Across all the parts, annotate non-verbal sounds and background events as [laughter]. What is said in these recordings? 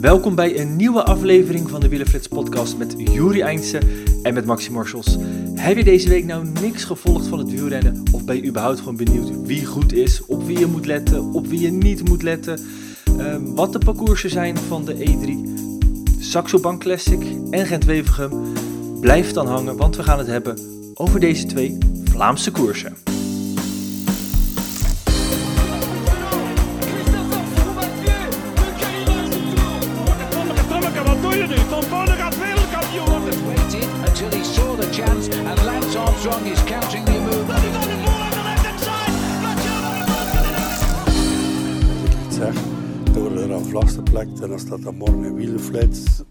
Welkom bij een nieuwe aflevering van de Wielenflits podcast met Juri Eindse en met Maxi Marshals. Heb je deze week nou niks gevolgd van het wielrennen of ben je überhaupt gewoon benieuwd wie goed is, op wie je moet letten, op wie je niet moet letten, ehm, wat de parcoursen zijn van de E3, Saxo Bank Classic en Gent-Wevergem? Blijf dan hangen, want we gaan het hebben over deze twee Vlaamse koersen. En dan staat er morgen wielenflits.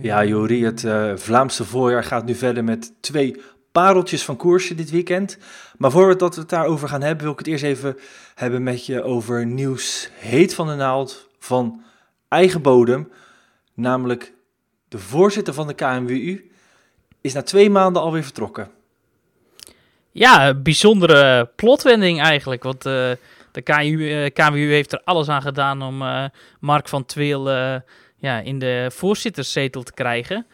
Ja, Jori, het eh, Vlaamse voorjaar gaat nu verder met twee pareltjes van koersen dit weekend. Maar voordat we het daarover gaan hebben, wil ik het eerst even hebben met je over nieuws heet van de naald van eigen bodem. Namelijk de voorzitter van de KNWU is na twee maanden alweer vertrokken. Ja, bijzondere plotwending eigenlijk. Want eh, de KU, eh, heeft er alles aan gedaan om eh, Mark van Tweel ja, in de voorzitterszetel te krijgen.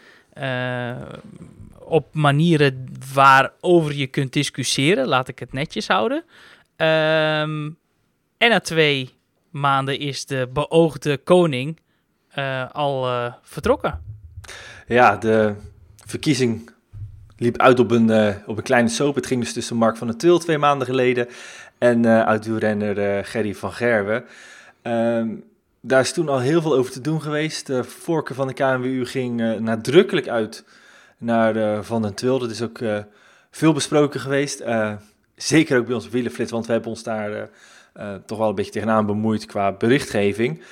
Op manieren waarover je kunt discussiëren, laat ik het netjes houden. Ehm, en na twee maanden is de beoogde koning al eh, vertrokken. Ja, de verkiezing liep uit op een, eh, op een kleine soap. Het ging dus tussen Mark van der Til twee maanden geleden en eh oud-wielrenner eh, Gerry van Gerwen. Ehm, daar is toen al heel veel over te doen geweest. De voorkeur van de KNWU ging eh, nadrukkelijk uit naar eh, Van den Til. Dat is ook eh, veel besproken geweest. Eh, zeker ook bij ons op Wielenflits, want we hebben ons daar eh, eh, toch wel een beetje tegenaan bemoeid qua berichtgeving.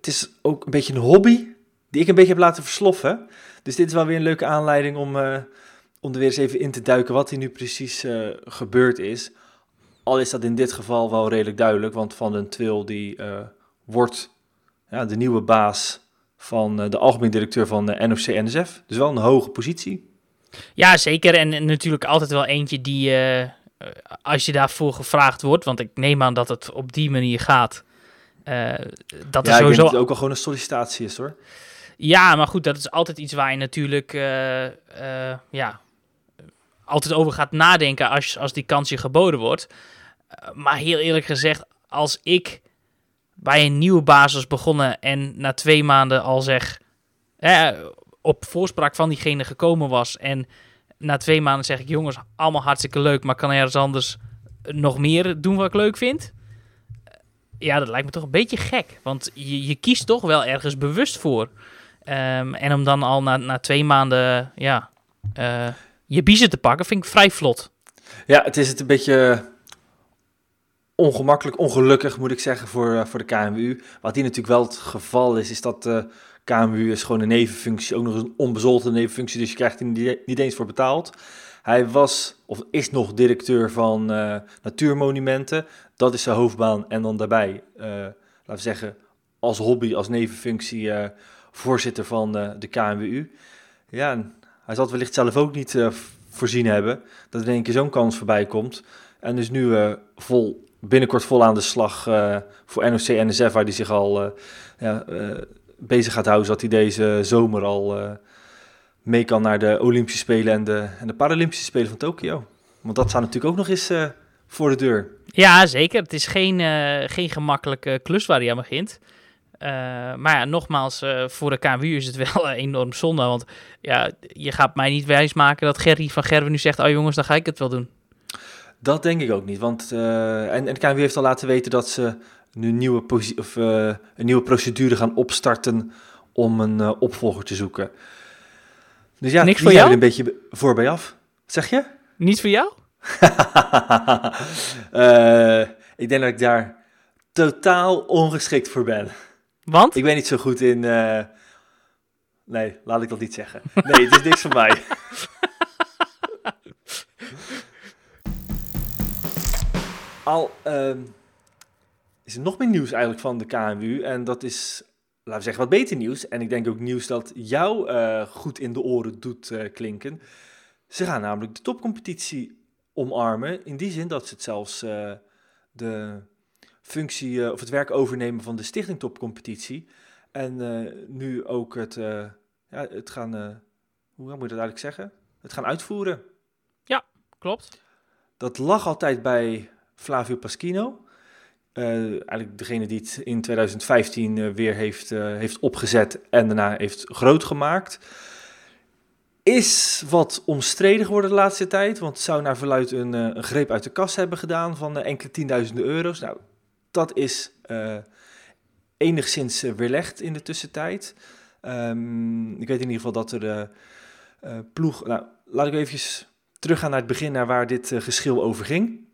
Het is ook een beetje een hobby die ik een beetje heb laten versloffen. Dus dit is wel weer een leuke aanleiding om, eh, om er weer eens even in te duiken wat hier nu precies eh, gebeurd is. Al is dat in dit geval wel redelijk duidelijk, want Van den Twil die eh, wordt ja, de nieuwe baas van de algemeen directeur van de NOC-NSF. Dus wel een hoge positie. Ja, zeker. En, natuurlijk altijd wel eentje die, als je daarvoor gevraagd wordt, want ik neem aan dat het op die manier gaat. Eh, dat ja, ik denk sowieso. dat het ook al gewoon een sollicitatie is hoor. Ja, maar goed, dat is altijd iets waar je natuurlijk eh, eh, ja, altijd over gaat nadenken als, als die kans je geboden wordt. Maar heel eerlijk gezegd, als ik bij een nieuwe basis begonnen en na twee maanden al zeg, op voorspraak van diegene gekomen was en na twee maanden zeg ik, jongens, allemaal hartstikke leuk, maar kan ergens anders nog meer doen wat ik leuk vind? Ja, dat lijkt me toch een beetje gek, want je, je kiest toch wel ergens bewust voor. Ehm, en om dan al na, na twee maanden ja, eh, je biezen te pakken, vind ik vrij vlot. Ja, het is het een beetje ongemakkelijk, ongelukkig moet ik zeggen voor, eh, voor de KMU. Wat hier natuurlijk wel het geval is, is dat de KMU is gewoon een nevenfunctie, ook nog een onbezoldigde nevenfunctie, dus je krijgt er niet, eens voor betaald. Hij was, of is nog directeur van eh, Natuurmonumenten, dat is zijn hoofdbaan. En dan daarbij, eh, laten we zeggen, als hobby, als nevenfunctie, eh, voorzitter van eh, de KMWU. Ja, hij zal wellicht zelf ook niet voorzien hebben dat er één keer zo'n kans voorbij komt. En dus nu vol, binnenkort vol aan de slag voor NOC NSF, waar hij zich al bezig gaat houden, zodat hij deze zomer al mee kan naar de Olympische Spelen en de, en de Paralympische Spelen van Tokio. Want dat staat natuurlijk ook nog eens voor de deur. Ja, zeker. Het is geen, eh, geen gemakkelijke klus waar hij aan begint. Eh, maar ja, nogmaals, eh, voor de KMU is het [laughs] wel enorm zonde. Want ja, je gaat mij niet wijsmaken dat Gerry van Gerwen nu zegt... oh jongens, dan ga ik het wel doen. Dat denk ik ook niet. Want, en, en de KNWU heeft al laten weten dat ze nu nieuwe, of, een nieuwe procedure gaan opstarten om een opvolger te zoeken. Dus ja, Niks voor jou? een beetje be- voorbij af. Wat zeg je? Niet voor jou? [laughs] Eh, ik denk dat ik daar totaal ongeschikt voor ben. Want? Ik ben niet zo goed in. eh, Nee, laat ik dat niet zeggen. Nee, het is niks voor mij. [laughs] Al ehm, is er nog meer nieuws eigenlijk van de KNWU. En dat is laten we zeggen, wat beter nieuws. En ik denk ook nieuws dat jou eh, goed in de oren doet klinken. Ze gaan namelijk de topcompetitie omarmen. In die zin dat ze het zelfs eh, de functie eh, of het werk overnemen van de Stichting Topcompetitie. En eh, nu ook het, ja, het gaan, hoe moet je dat eigenlijk zeggen? Het gaan uitvoeren. Klopt. Dat lag altijd bij Flavio Paschino. Eigenlijk degene die het in 2015 eh, weer heeft, heeft opgezet en daarna heeft groot gemaakt. Is wat omstreden geworden de laatste tijd, want zou naar verluid een, eh, een greep uit de kas hebben gedaan van eh, enkele tienduizenden euro's. Nou, dat is eh, enigszins weerlegd in de tussentijd. Ehm, ik weet in ieder geval dat er de ploeg... Nou, laat ik even teruggaan naar het begin, naar waar dit geschil over ging.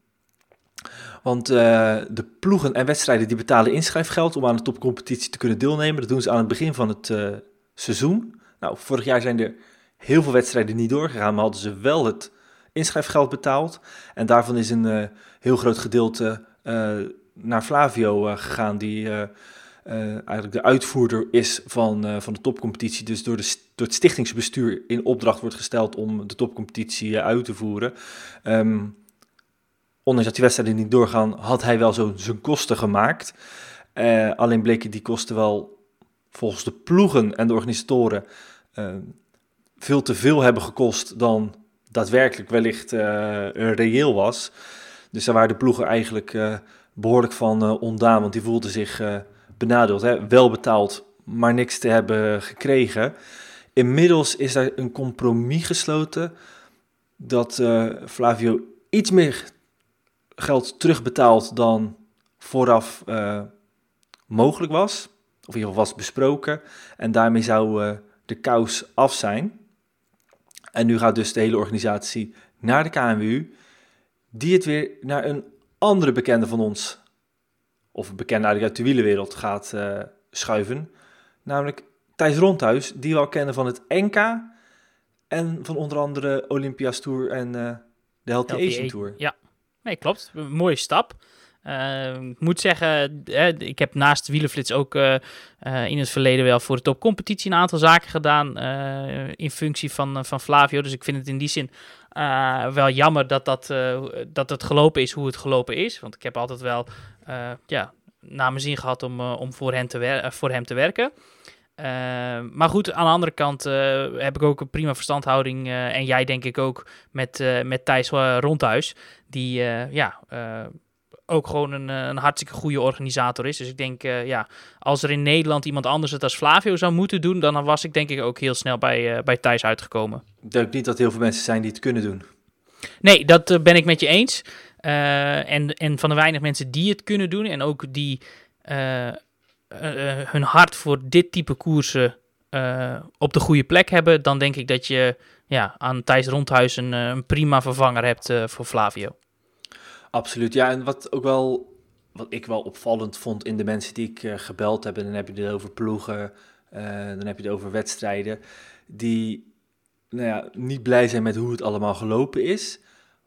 Want de ploegen en wedstrijden die betalen inschrijfgeld om aan de topcompetitie te kunnen deelnemen. Dat doen ze aan het begin van het seizoen. Nou, vorig jaar zijn er heel veel wedstrijden niet doorgegaan, maar hadden ze wel het inschrijfgeld betaald. En daarvan is een eh, heel groot gedeelte eh, naar Flavio eh, gegaan, die eigenlijk de uitvoerder is van, van de topcompetitie. Dus door, de, door het stichtingsbestuur in opdracht wordt gesteld om de topcompetitie uit te voeren. Ehm, ondanks dat die wedstrijden niet doorgaan, had hij wel zo zijn kosten gemaakt. Alleen bleken die kosten wel volgens de ploegen en de organisatoren veel te veel hebben gekost dan daadwerkelijk wellicht eh, reëel was. Dus daar waren de ploegen eigenlijk eh, behoorlijk van eh, ondaan, want die voelden zich benadeeld. Hè? Wel betaald, maar niks te hebben gekregen. Inmiddels is daar een compromis gesloten dat Flavio iets meer geld terugbetaalt dan vooraf mogelijk was. Of in ieder geval was besproken. En daarmee zou de kous af zijn. En nu gaat dus de hele organisatie naar de KNWU. Die het weer naar een andere bekende van ons, of een bekende uit de wielenwereld, gaat eh, schuiven. Namelijk Thijs Rondhuis, die we al kennen van het NK. En van onder andere Olympia's Tour en eh, de Healthy. Asian Tour. Ja, nee, klopt. Een mooie stap. Eh, ik moet zeggen, eh, ik heb naast Wielenflits ook eh, eh, in het verleden wel voor de topcompetitie een aantal zaken gedaan in functie van, van Flavio. Dus ik vind het in die zin wel jammer dat, dat, dat het gelopen is hoe het gelopen is. Want ik heb altijd wel ja, naar mijn zin gehad om, om voor, hem te voor hem te werken. Eh, maar goed, aan de andere kant heb ik ook een prima verstandhouding. en jij denk ik ook met, met Thijs Rondhuis. Die ja, ook gewoon een, eh, een hartstikke goede organisator is. Dus ik denk, eh, ja, als er in Nederland iemand anders het als Flavio zou moeten doen, dan was ik denk ik ook heel snel bij, eh, bij Thijs uitgekomen. Ik denk niet dat heel veel mensen zijn die het kunnen doen. Nee, dat ben ik met je eens. En, en van de weinig mensen die het kunnen doen en ook die hun hart voor dit type koersen op de goede plek hebben, dan denk ik dat je ja, aan Thijs Rondhuis een, een prima vervanger hebt voor Flavio. Absoluut, ja. En wat ook wel, wat ik wel opvallend vond in de mensen die ik eh, gebeld heb, dan heb je het over ploegen, eh, dan heb je het over wedstrijden, die nou ja, niet blij zijn met hoe het allemaal gelopen is,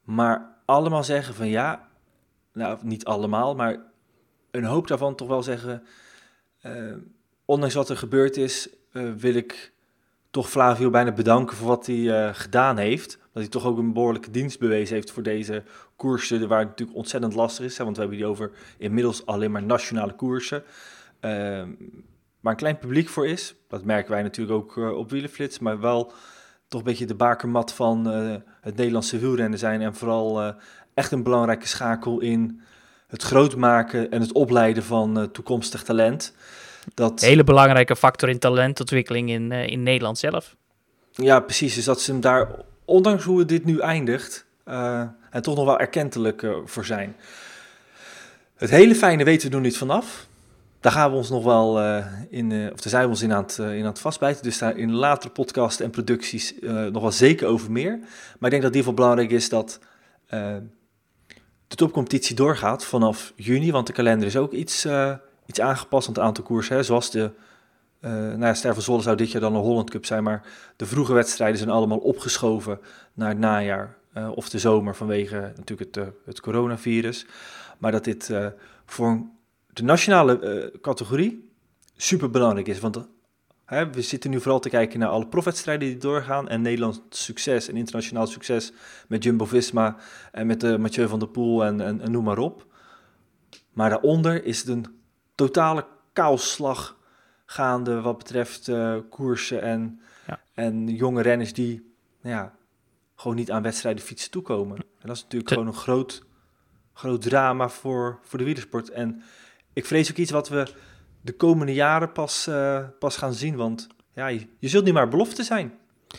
maar allemaal zeggen van ja, nou niet allemaal, maar een hoop daarvan toch wel zeggen, eh, ondanks wat er gebeurd is, wil ik toch Flavio bijna bedanken voor wat hij gedaan heeft. Dat hij toch ook een behoorlijke dienst bewezen heeft voor deze koersen, waar het natuurlijk ontzettend lastig is. Hè, want we hebben die over inmiddels alleen maar nationale koersen. Ehm, waar een klein publiek voor is. Dat merken wij natuurlijk ook eh, op Wielenflits. Maar wel toch een beetje de bakermat van eh, het Nederlandse wielrennen zijn. En vooral eh, echt een belangrijke schakel in het grootmaken en het opleiden van toekomstig talent. Dat, Hele belangrijke factor in talentontwikkeling in, in Nederland zelf. Ja, precies. Dus dat ze hem daar, ondanks hoe dit nu eindigt, eh, en toch nog wel erkentelijk eh, voor zijn. Het hele fijne weten we er niet vanaf. Daar gaan we ons nog wel eh, in, of daar zijn we ons in aan het, in aan het vastbijten. Dus daar in latere podcasts en producties nog wel zeker over meer. Maar ik denk dat in ieder geval belangrijk is dat de topcompetitie doorgaat vanaf juni. Want de kalender is ook iets, iets aangepast aan het aantal koersen. Zoals de, eh nou ja, Ster van Zwolle zou dit jaar dan een Holland Cup zijn. Maar de vroege wedstrijden zijn allemaal opgeschoven naar het najaar eh, of de zomer vanwege natuurlijk het, eh, het coronavirus. Maar dat dit eh, voor de nationale categorie super belangrijk is. Want hè, we zitten nu vooral te kijken naar alle profwedstrijden die doorgaan. En Nederlands succes en internationaal succes met Jumbo-Visma en met de Mathieu van der Poel en, en, en noem maar op. Maar daaronder is het een totale kaalslag gaande wat betreft koersen en, Ja. en jonge renners die nou ja, gewoon niet aan wedstrijden fietsen toekomen. En dat is natuurlijk gewoon een groot, groot drama voor, voor de wielersport. En ik vrees ook iets wat we de komende jaren pas, eh, pas gaan zien, want ja, je, je zult niet maar belofte zijn.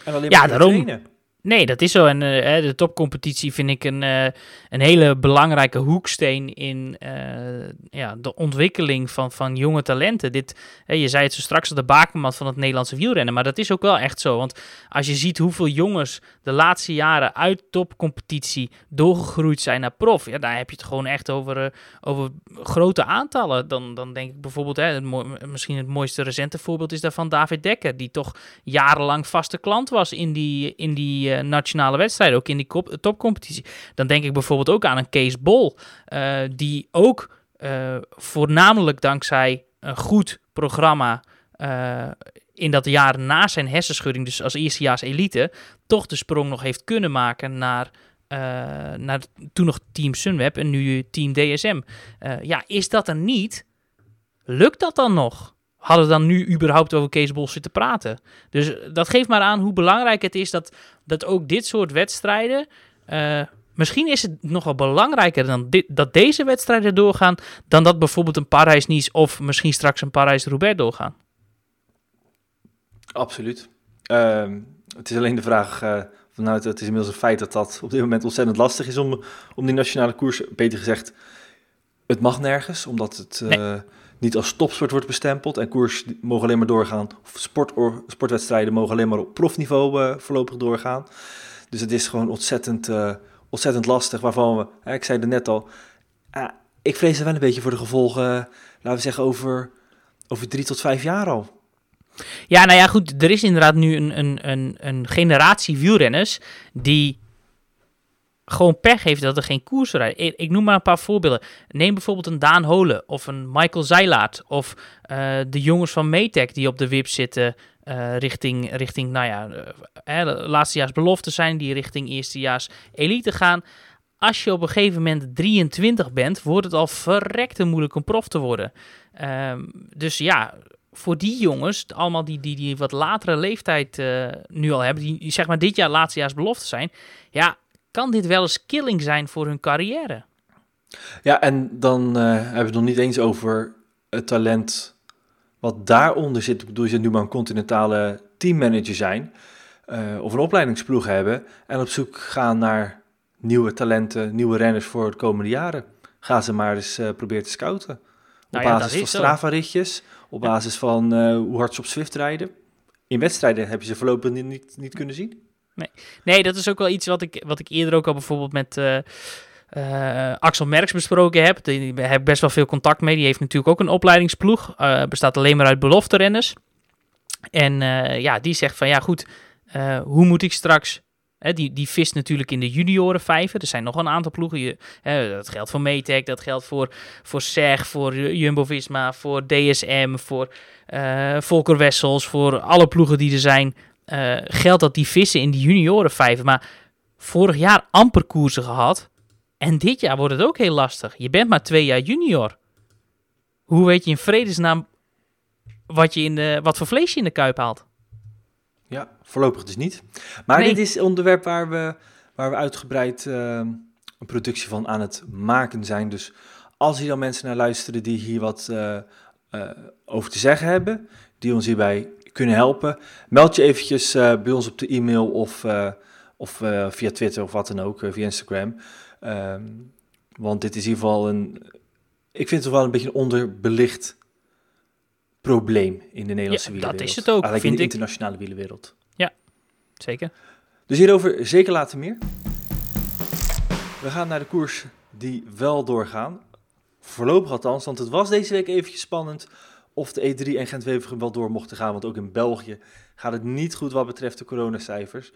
En alleen Ja, maar kunnen daarom. trainen. Nee, dat is zo. En eh, de topcompetitie vind ik een, eh, een hele belangrijke hoeksteen in eh, ja, de ontwikkeling van, van jonge talenten. Dit, je zei het zo straks al, de bakermat van het Nederlandse wielrennen. Maar dat is ook wel echt zo. Want als je ziet hoeveel jongens de laatste jaren uit topcompetitie doorgegroeid zijn naar prof. Ja, daar heb je het gewoon echt over, over grote aantallen. Dan, dan denk ik bijvoorbeeld, hè, het misschien het mooiste recente voorbeeld is daarvan David Dekker. Die toch jarenlang vaste klant was in die, in die eh, nationale wedstrijden, ook in die topcompetitie. Dan denk ik bijvoorbeeld ook aan een Kees Bol, eh, die ook eh, voornamelijk dankzij een goed programma in dat jaar na zijn hersenschudding, dus als eerstejaars elite, toch de sprong nog heeft kunnen maken naar, naar toen nog Team Sunweb en nu Team DSM. Ja, is dat er niet? Lukt dat dan nog? Hadden we dan nu überhaupt over Kees Bol zitten praten? Dus eh, dat geeft maar aan hoe belangrijk het is dat, dat ook dit soort wedstrijden. eh, misschien is het nog wel belangrijker dan dit, dat deze wedstrijden doorgaan. dan dat bijvoorbeeld een Parijs-Nice of misschien straks een Parijs-Roubaix doorgaan. Absoluut. Ehm, het is alleen de vraag, eh, vanuit het is inmiddels een feit dat dat op dit moment ontzettend lastig is om, om die nationale koers, beter gezegd, het mag nergens, omdat het niet als topsport wordt bestempeld en koers mogen alleen maar doorgaan, of sport, sportwedstrijden mogen alleen maar op profniveau eh, voorlopig doorgaan. Dus het is gewoon ontzettend, eh, ontzettend lastig, waarvan we, ik zei het net al, ah, ik vrees er wel een beetje voor de gevolgen, eh, laten we zeggen, over, over drie tot vijf jaar al. Ja, nou ja, goed. Er is inderdaad nu een, een, een, een generatie wielrenners die gewoon pech heeft dat er geen koers rijden. Ik, noem maar een paar voorbeelden. Neem bijvoorbeeld een Daan Holen of een Michael Zeilaert of eh, de jongens van Metec die op de wip zitten eh, richting, richting, nou ja, eh, eh, laatstejaars belofte zijn, die richting eerstejaars elite gaan. Als je op een gegeven moment 23 bent, wordt het al verrekte moeilijk om prof te worden. Ehm, dus ja, voor die jongens, allemaal die, die, die wat latere leeftijd nu al hebben, die, die zeg maar dit jaar laatstejaars belofte zijn, ja, kan dit wel eens killing zijn voor hun carrière? Ja, en dan eh, hebben we het nog niet eens over het talent wat daaronder zit. Ik bedoel, je nu maar een continentale teammanager zijn eh, of een opleidingsploeg hebben en op zoek gaan naar nieuwe talenten, nieuwe renners voor de komende jaren. Ga ze maar eens eh, proberen te scouten. Op Nou ja, dat basis van. Strava-ritjes, op basis van hoe hard ze op Swift rijden. In wedstrijden heb je ze voorlopig niet, niet, niet kunnen zien. Nee, dat is ook wel iets wat ik, wat ik eerder ook al bijvoorbeeld met eh, eh, Axel Merks besproken heb. Daar heb ik best wel veel contact mee. Die heeft natuurlijk ook een opleidingsploeg. eh, bestaat alleen maar uit belofte renners. En ja, die zegt van ja goed, hoe moet ik straks... Hè, die, die vist natuurlijk in de juniorenvijver. Er zijn nog een aantal ploegen. Je, hè, dat geldt voor Metec, dat geldt voor, voor SEG, voor Jumbo-Visma, voor DSM, voor Volker Wessels, voor alle ploegen die er zijn eh, geldt dat die vissen in die juniorenvijver. Maar vorig jaar amper koersen gehad. En dit jaar wordt het ook heel lastig. Je bent maar twee jaar junior. Hoe weet je in vredesnaam wat, je in de, wat voor vlees je in de kuip haalt? Ja, voorlopig dus niet. Maar Nee. dit is een onderwerp waar we, waar we uitgebreid eh, een productie van aan het maken zijn. Dus als hier dan mensen naar luisteren die hier wat eh, over te zeggen hebben, die ons hierbij kunnen helpen, meld je eventjes eh, bij ons op de e-mail of, eh, of eh, via Twitter of wat dan ook, via Instagram. Ehm, want dit is in ieder geval een, ik vind het wel een beetje een onderbelicht probleem in de Nederlandse Ja, dat is het ook, Eigenlijk vind in de ik. internationale wielerwereld. Zeker. Dus hierover zeker later meer. We gaan naar de koers die wel doorgaan. Voorlopig althans, want het was deze week eventjes spannend of de E3 en Gent-Wevelgem wel door mochten gaan. Want ook in België gaat het niet goed wat betreft de coronacijfers.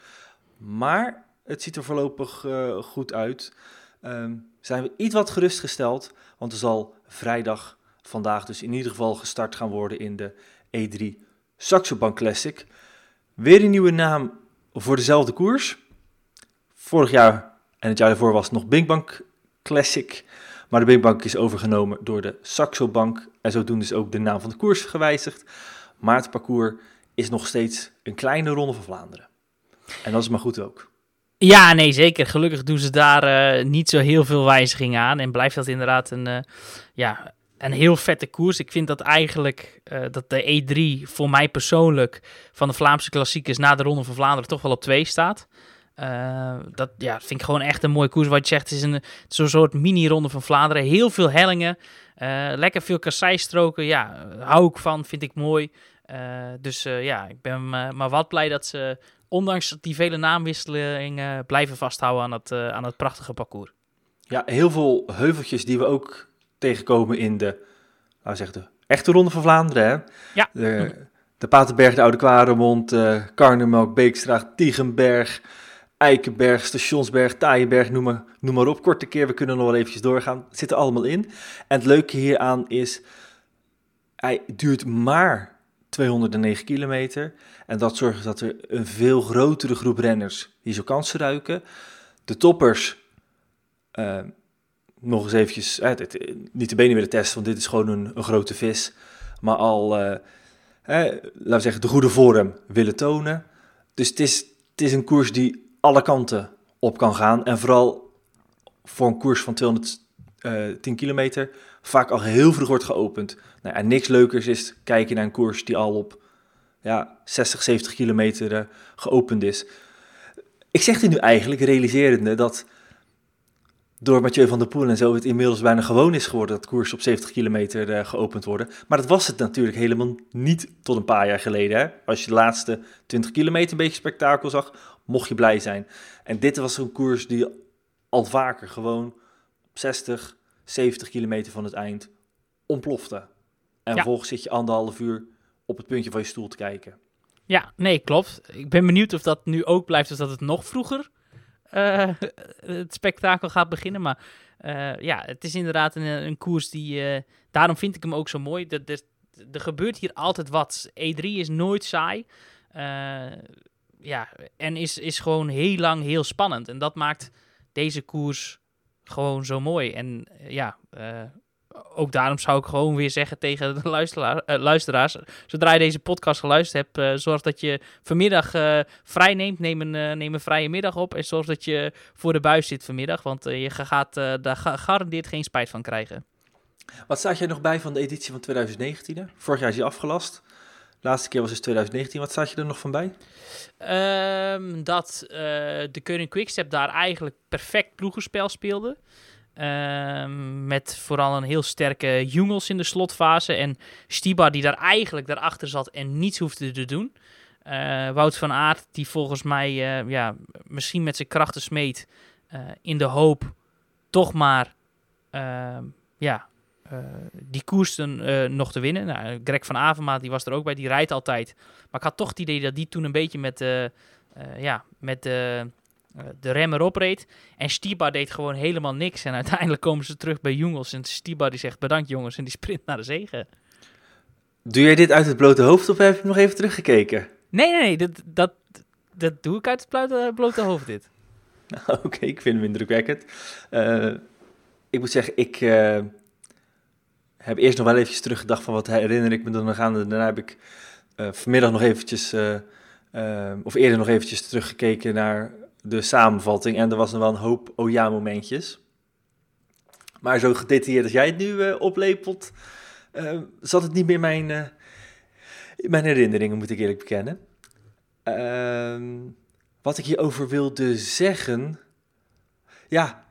Maar het ziet er voorlopig eh, goed uit. Ehm, zijn we iets wat gerustgesteld, want er zal vrijdag vandaag dus in ieder geval gestart gaan worden in de E3 Saxo Bank Classic. Weer een nieuwe naam voor dezelfde koers. Vorig jaar en het jaar daarvoor was nog Big Bank Classic. Maar de Big Bank is overgenomen door de Saxo Bank. En zodoende is ook de naam van de koers gewijzigd. Maar het parcours is nog steeds een kleine ronde van Vlaanderen. En dat is maar goed ook. Ja, nee, zeker. Gelukkig doen ze daar eh, niet zo heel veel wijzigingen aan. En blijft dat inderdaad een, eh, ja, een heel vette koers. Ik vind dat eigenlijk eh, dat de E3 voor mij persoonlijk van de Vlaamse klassiekers na de Ronde van Vlaanderen toch wel op twee staat. Dat ja, vind ik gewoon echt een mooie koers. Wat je zegt, het is een zo'n soort mini-ronde van Vlaanderen. Heel veel hellingen. lekker veel kasseistroken. Ja, hou ik van. Vind ik mooi. dus ja, ik ben maar wat blij dat ze ondanks die vele naamwisselingen blijven vasthouden aan het, aan het prachtige parcours. Ja, heel veel heuveltjes die we ook tegenkomen in de, nou zeg, de echte Ronde van Vlaanderen. Hè? Ja. De, de Paterberg, de Oude Kwaremond, Karnemelk, Beekstraat, Tiegenberg, Eikenberg, Stationsberg, Taaienberg, noem maar, noem maar op. Korte keer, we kunnen nog wel eventjes doorgaan. Het zit er allemaal in. En het leuke hieraan is, hij duurt maar 209 kilometer. En dat zorgt dat er een veel grotere groep renners die zo kansen ruiken. De toppers, uh, nog eens eventjes, uh, niet de benen willen testen, want dit is gewoon een, grote vis. Maar al, uh, laten we zeggen, de goede vorm willen tonen. Dus het is, het is een koers die alle kanten op kan gaan. En vooral voor een koers van 210 kilometer vaak al heel vroeg wordt geopend. Nou, en niks leukers is kijken naar een koers die al op ja, 60, 70 kilometer uh, geopend is. Ik zeg dit nu eigenlijk realiserende dat door Mathieu van der Poel en zo het inmiddels bijna gewoon is geworden dat koers op 70 kilometer uh, geopend worden. Maar dat was het natuurlijk helemaal niet tot een paar jaar geleden. Hè? Als je de laatste 20 kilometer een beetje spektakel zag, mocht je blij zijn. En dit was een koers die al vaker gewoon op 60, 70 kilometer van het eind ontplofte. En ja. vervolgens zit je anderhalf uur op het puntje van je stoel te kijken. Ja, nee, klopt. Ik ben benieuwd of dat nu ook blijft, dus dat het nog vroeger uh, het spektakel gaat beginnen. Maar uh, ja, het is inderdaad een, een koers die. Uh, daarom vind ik hem ook zo mooi. Er, er, er, gebeurt hier altijd wat. E3 is nooit saai. Ja, en is, is gewoon heel lang heel spannend. En dat maakt deze koers gewoon zo mooi. En ja, ook daarom zou ik gewoon weer zeggen tegen de uh, luisteraars. Zodra je deze podcast geluisterd hebt, zorg dat je vanmiddag vrij neemt. Neem een, neem een vrije middag op. En zorg dat je voor de buis zit vanmiddag. Want je gaat daar gegarandeerd geen spijt van krijgen. Wat staat jij nog bij van de editie van 2019? Vorig jaar is je afgelast. Laatste keer was dus 2019. Wat staat je er nog van bij? Um, dat de Keuring Quickstep daar eigenlijk perfect ploegenspel speelde. Uh, met vooral een heel sterke Jungels in de slotfase. En Stiba die daar eigenlijk daarachter zat en niets hoefde te doen. Uh, Wout van Aert die volgens mij uh, ja, misschien met zijn krachten smeet. In de hoop toch maar ehm, ja, die koers nog te winnen. Nou, Greg van Avermaat die was er ook bij. Die rijdt altijd. Maar ik had toch het idee dat die toen een beetje met, ja, met de de remmer opreed. En Stiba deed gewoon helemaal niks. En uiteindelijk komen ze terug bij Jungels. En Stiba die zegt bedankt jongens. En die sprint naar de zegen. Doe jij dit uit het blote hoofd of heb je nog even teruggekeken? Nee, nee, nee. Dat, dat, dat doe ik uit het blote, blote hoofd dit. [laughs] Oké, okay, ik vind hem indrukwekkend. Uh, ik moet zeggen, ik uh, heb eerst nog wel eventjes teruggedacht van wat herinner ik me dan gaan. Daarna heb ik vanmiddag nog eventjes, of eerder nog eventjes teruggekeken naar de samenvatting. En er was nog wel een hoop oh ja momentjes. Maar zo gedetailleerd als jij het nu oplepelt, zat het niet meer in mijn, mijn herinneringen, moet ik eerlijk bekennen. Ehm, wat ik hierover wilde zeggen. Ja,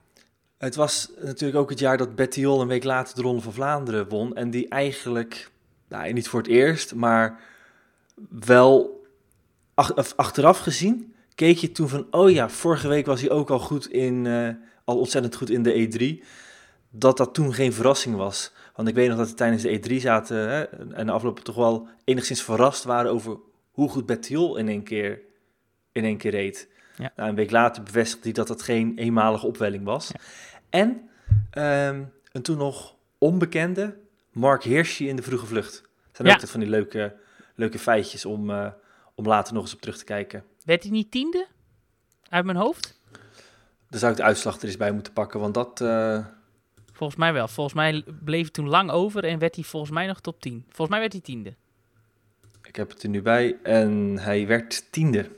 het was natuurlijk ook het jaar dat Bettiol een week later de Ronde van Vlaanderen won. En die eigenlijk, nou, niet voor het eerst, maar wel ach, achteraf gezien keek je toen van, oh ja, vorige week was hij ook al goed in, uh, al ontzettend goed in de E3, dat dat toen geen verrassing was. Want ik weet nog dat we tijdens de E3 zaten hè, en de afgelopen toch wel enigszins verrast waren over hoe goed Bettiol in één keer, in één keer reed. Ja. Nou, een week later bevestigde hij dat dat geen eenmalige opwelling was. Ja. En um, een toen nog onbekende, Mark Hirschi in de vroege vlucht. Dat zijn Ja. ook altijd van die leuke, leuke feitjes om, eh, om later nog eens op terug te kijken. Werd hij niet tiende? Uit mijn hoofd? Daar zou ik de uitslag er eens bij moeten pakken, want dat... eh, Volgens mij wel. Volgens mij bleef hij toen lang over en werd hij volgens mij nog top 10. Volgens mij werd hij tiende. ik heb het er nu bij en hij werd tiende.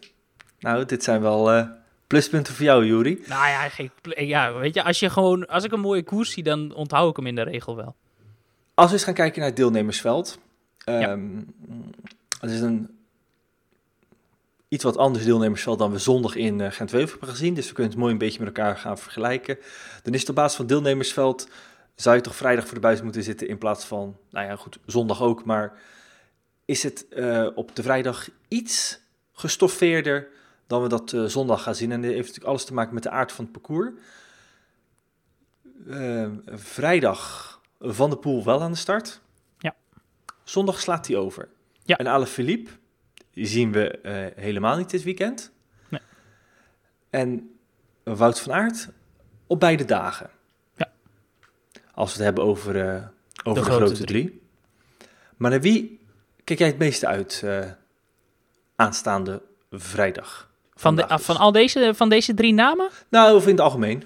Nou, dit zijn wel eh, pluspunten voor jou, Juri. Nou ja, geen, ja, weet je, als, je gewoon, als ik een mooie koers zie, dan onthoud ik hem in de regel wel. Als we eens gaan kijken naar het deelnemersveld. Ehm, Het is een iets wat anders deelnemersveld dan we zondag in eh, Gent-Wevelgem hebben gezien. Dus we kunnen het mooi een beetje met elkaar gaan vergelijken. Dan is het op basis van deelnemersveld... zou je toch vrijdag voor de buis moeten zitten in plaats van... Nou ja, goed, zondag ook. Maar is het eh, op de vrijdag iets gestoffeerder dan we dat eh, zondag gaan zien? En dit heeft natuurlijk alles te maken met de aard van het parcours. Eh, vrijdag Van de Poel wel aan de start. Ja. Zondag slaat hij over. Ja. En Ale Philippe zien we eh, helemaal niet dit weekend. Nee. En Wout van Aert op beide dagen. Ja. Als we het hebben over, eh, over de, grote grote drie. Maar naar wie kijk jij het meeste uit aanstaande vrijdag? Van, de, Vandaag van dus. al deze, van deze drie namen? Nou, of in het algemeen.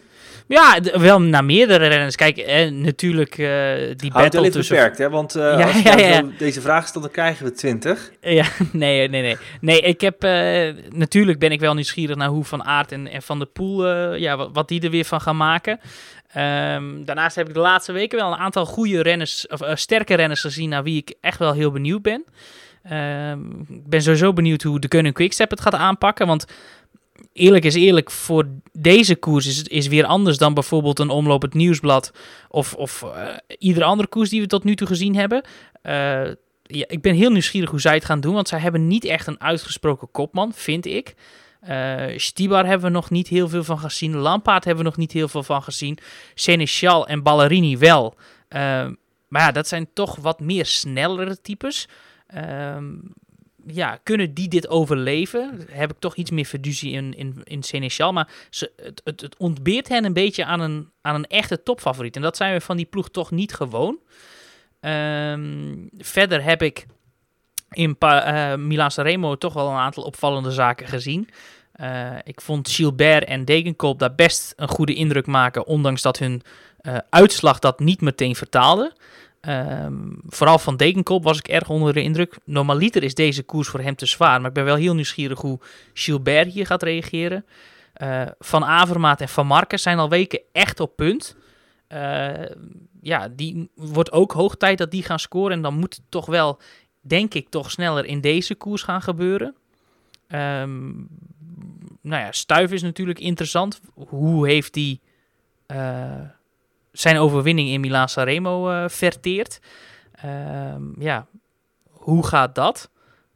Ja, wel naar meerdere renners. Kijk, eh, natuurlijk eh, die Houd het battle tussen... beperkt, hè? Want eh, Ja, als ja, nou ja. deze vraag stelt, dan krijgen we 20. Ja, [laughs] nee, nee, nee. Nee, ik heb... natuurlijk ben ik wel nieuwsgierig naar hoe Van Aert en, en Van der Poel... ja, wat, wat die er weer van gaan maken. Ehm, daarnaast heb ik de laatste weken wel een aantal goede renners... Of sterke renners gezien naar wie ik echt wel heel benieuwd ben. Ehm, ik ben sowieso benieuwd hoe de Koning Quickstep het gaat aanpakken. Want eerlijk is eerlijk, voor deze koers is het is weer anders dan bijvoorbeeld een omloop het nieuwsblad of, of eh, iedere andere koers die we tot nu toe gezien hebben. Eh, ja, ik ben heel nieuwsgierig hoe zij het gaan doen, want zij hebben niet echt een uitgesproken kopman, vind ik. Eh Stibar hebben we nog niet heel veel van gezien. Lampaard hebben we nog niet heel veel van gezien. Seneschal en Ballerini wel. Eh, maar ja, dat zijn toch wat meer snellere types. Ehm, ja, kunnen die dit overleven? Heb ik toch iets meer fiducie in, in, in Seneschal. Maar ze, het, het, het ontbeert hen een beetje aan een, aan een echte topfavoriet. En dat zijn we van die ploeg toch niet gewoon. Ehm, verder heb ik in pa, eh Milan Sanremo toch wel een aantal opvallende zaken gezien. Eh, ik vond Gilbert en Degenkolb daar best een goede indruk maken, ondanks dat hun eh, uitslag dat niet meteen vertaalde. Ehm, vooral van Degenkolb was ik erg onder de indruk. Normaliter is deze koers voor hem te zwaar, maar ik ben wel heel nieuwsgierig hoe Gilbert hier gaat reageren. Eh, van Avermaat en Van Marken zijn al weken echt op punt. Eh, ja, die wordt ook hoog tijd dat die gaan scoren. En dan moet het toch wel, denk ik, toch sneller in deze koers gaan gebeuren. Ehm, nou ja, Stuif is natuurlijk interessant. Hoe heeft hij eh, zijn overwinning in Milaan Sanremo eh verteerd? Ehm, ja, hoe gaat dat?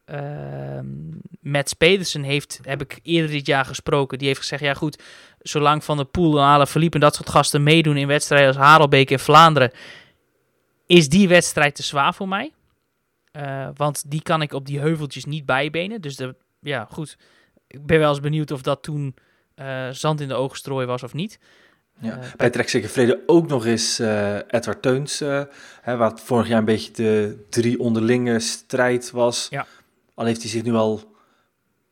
Ehm Mats Pedersen heeft, heb ik eerder dit jaar gesproken, die heeft gezegd, ja goed, zolang Van der Poel en Philippe en dat soort gasten meedoen in wedstrijden als Harelbeek en Vlaanderen, is die wedstrijd te zwaar voor mij. Eh, want die kan ik op die heuveltjes niet bijbenen. Dus de, ja, goed. Ik ben wel eens benieuwd of dat toen eh, zand in de ogen strooien was of niet. Ja. Eh, Bij Trek zeker Vrede ook nog eens eh, Edward Teuns, eh, hè, het vorig jaar een beetje de drie onderlinge strijd was. Ja. Al heeft hij zich nu al,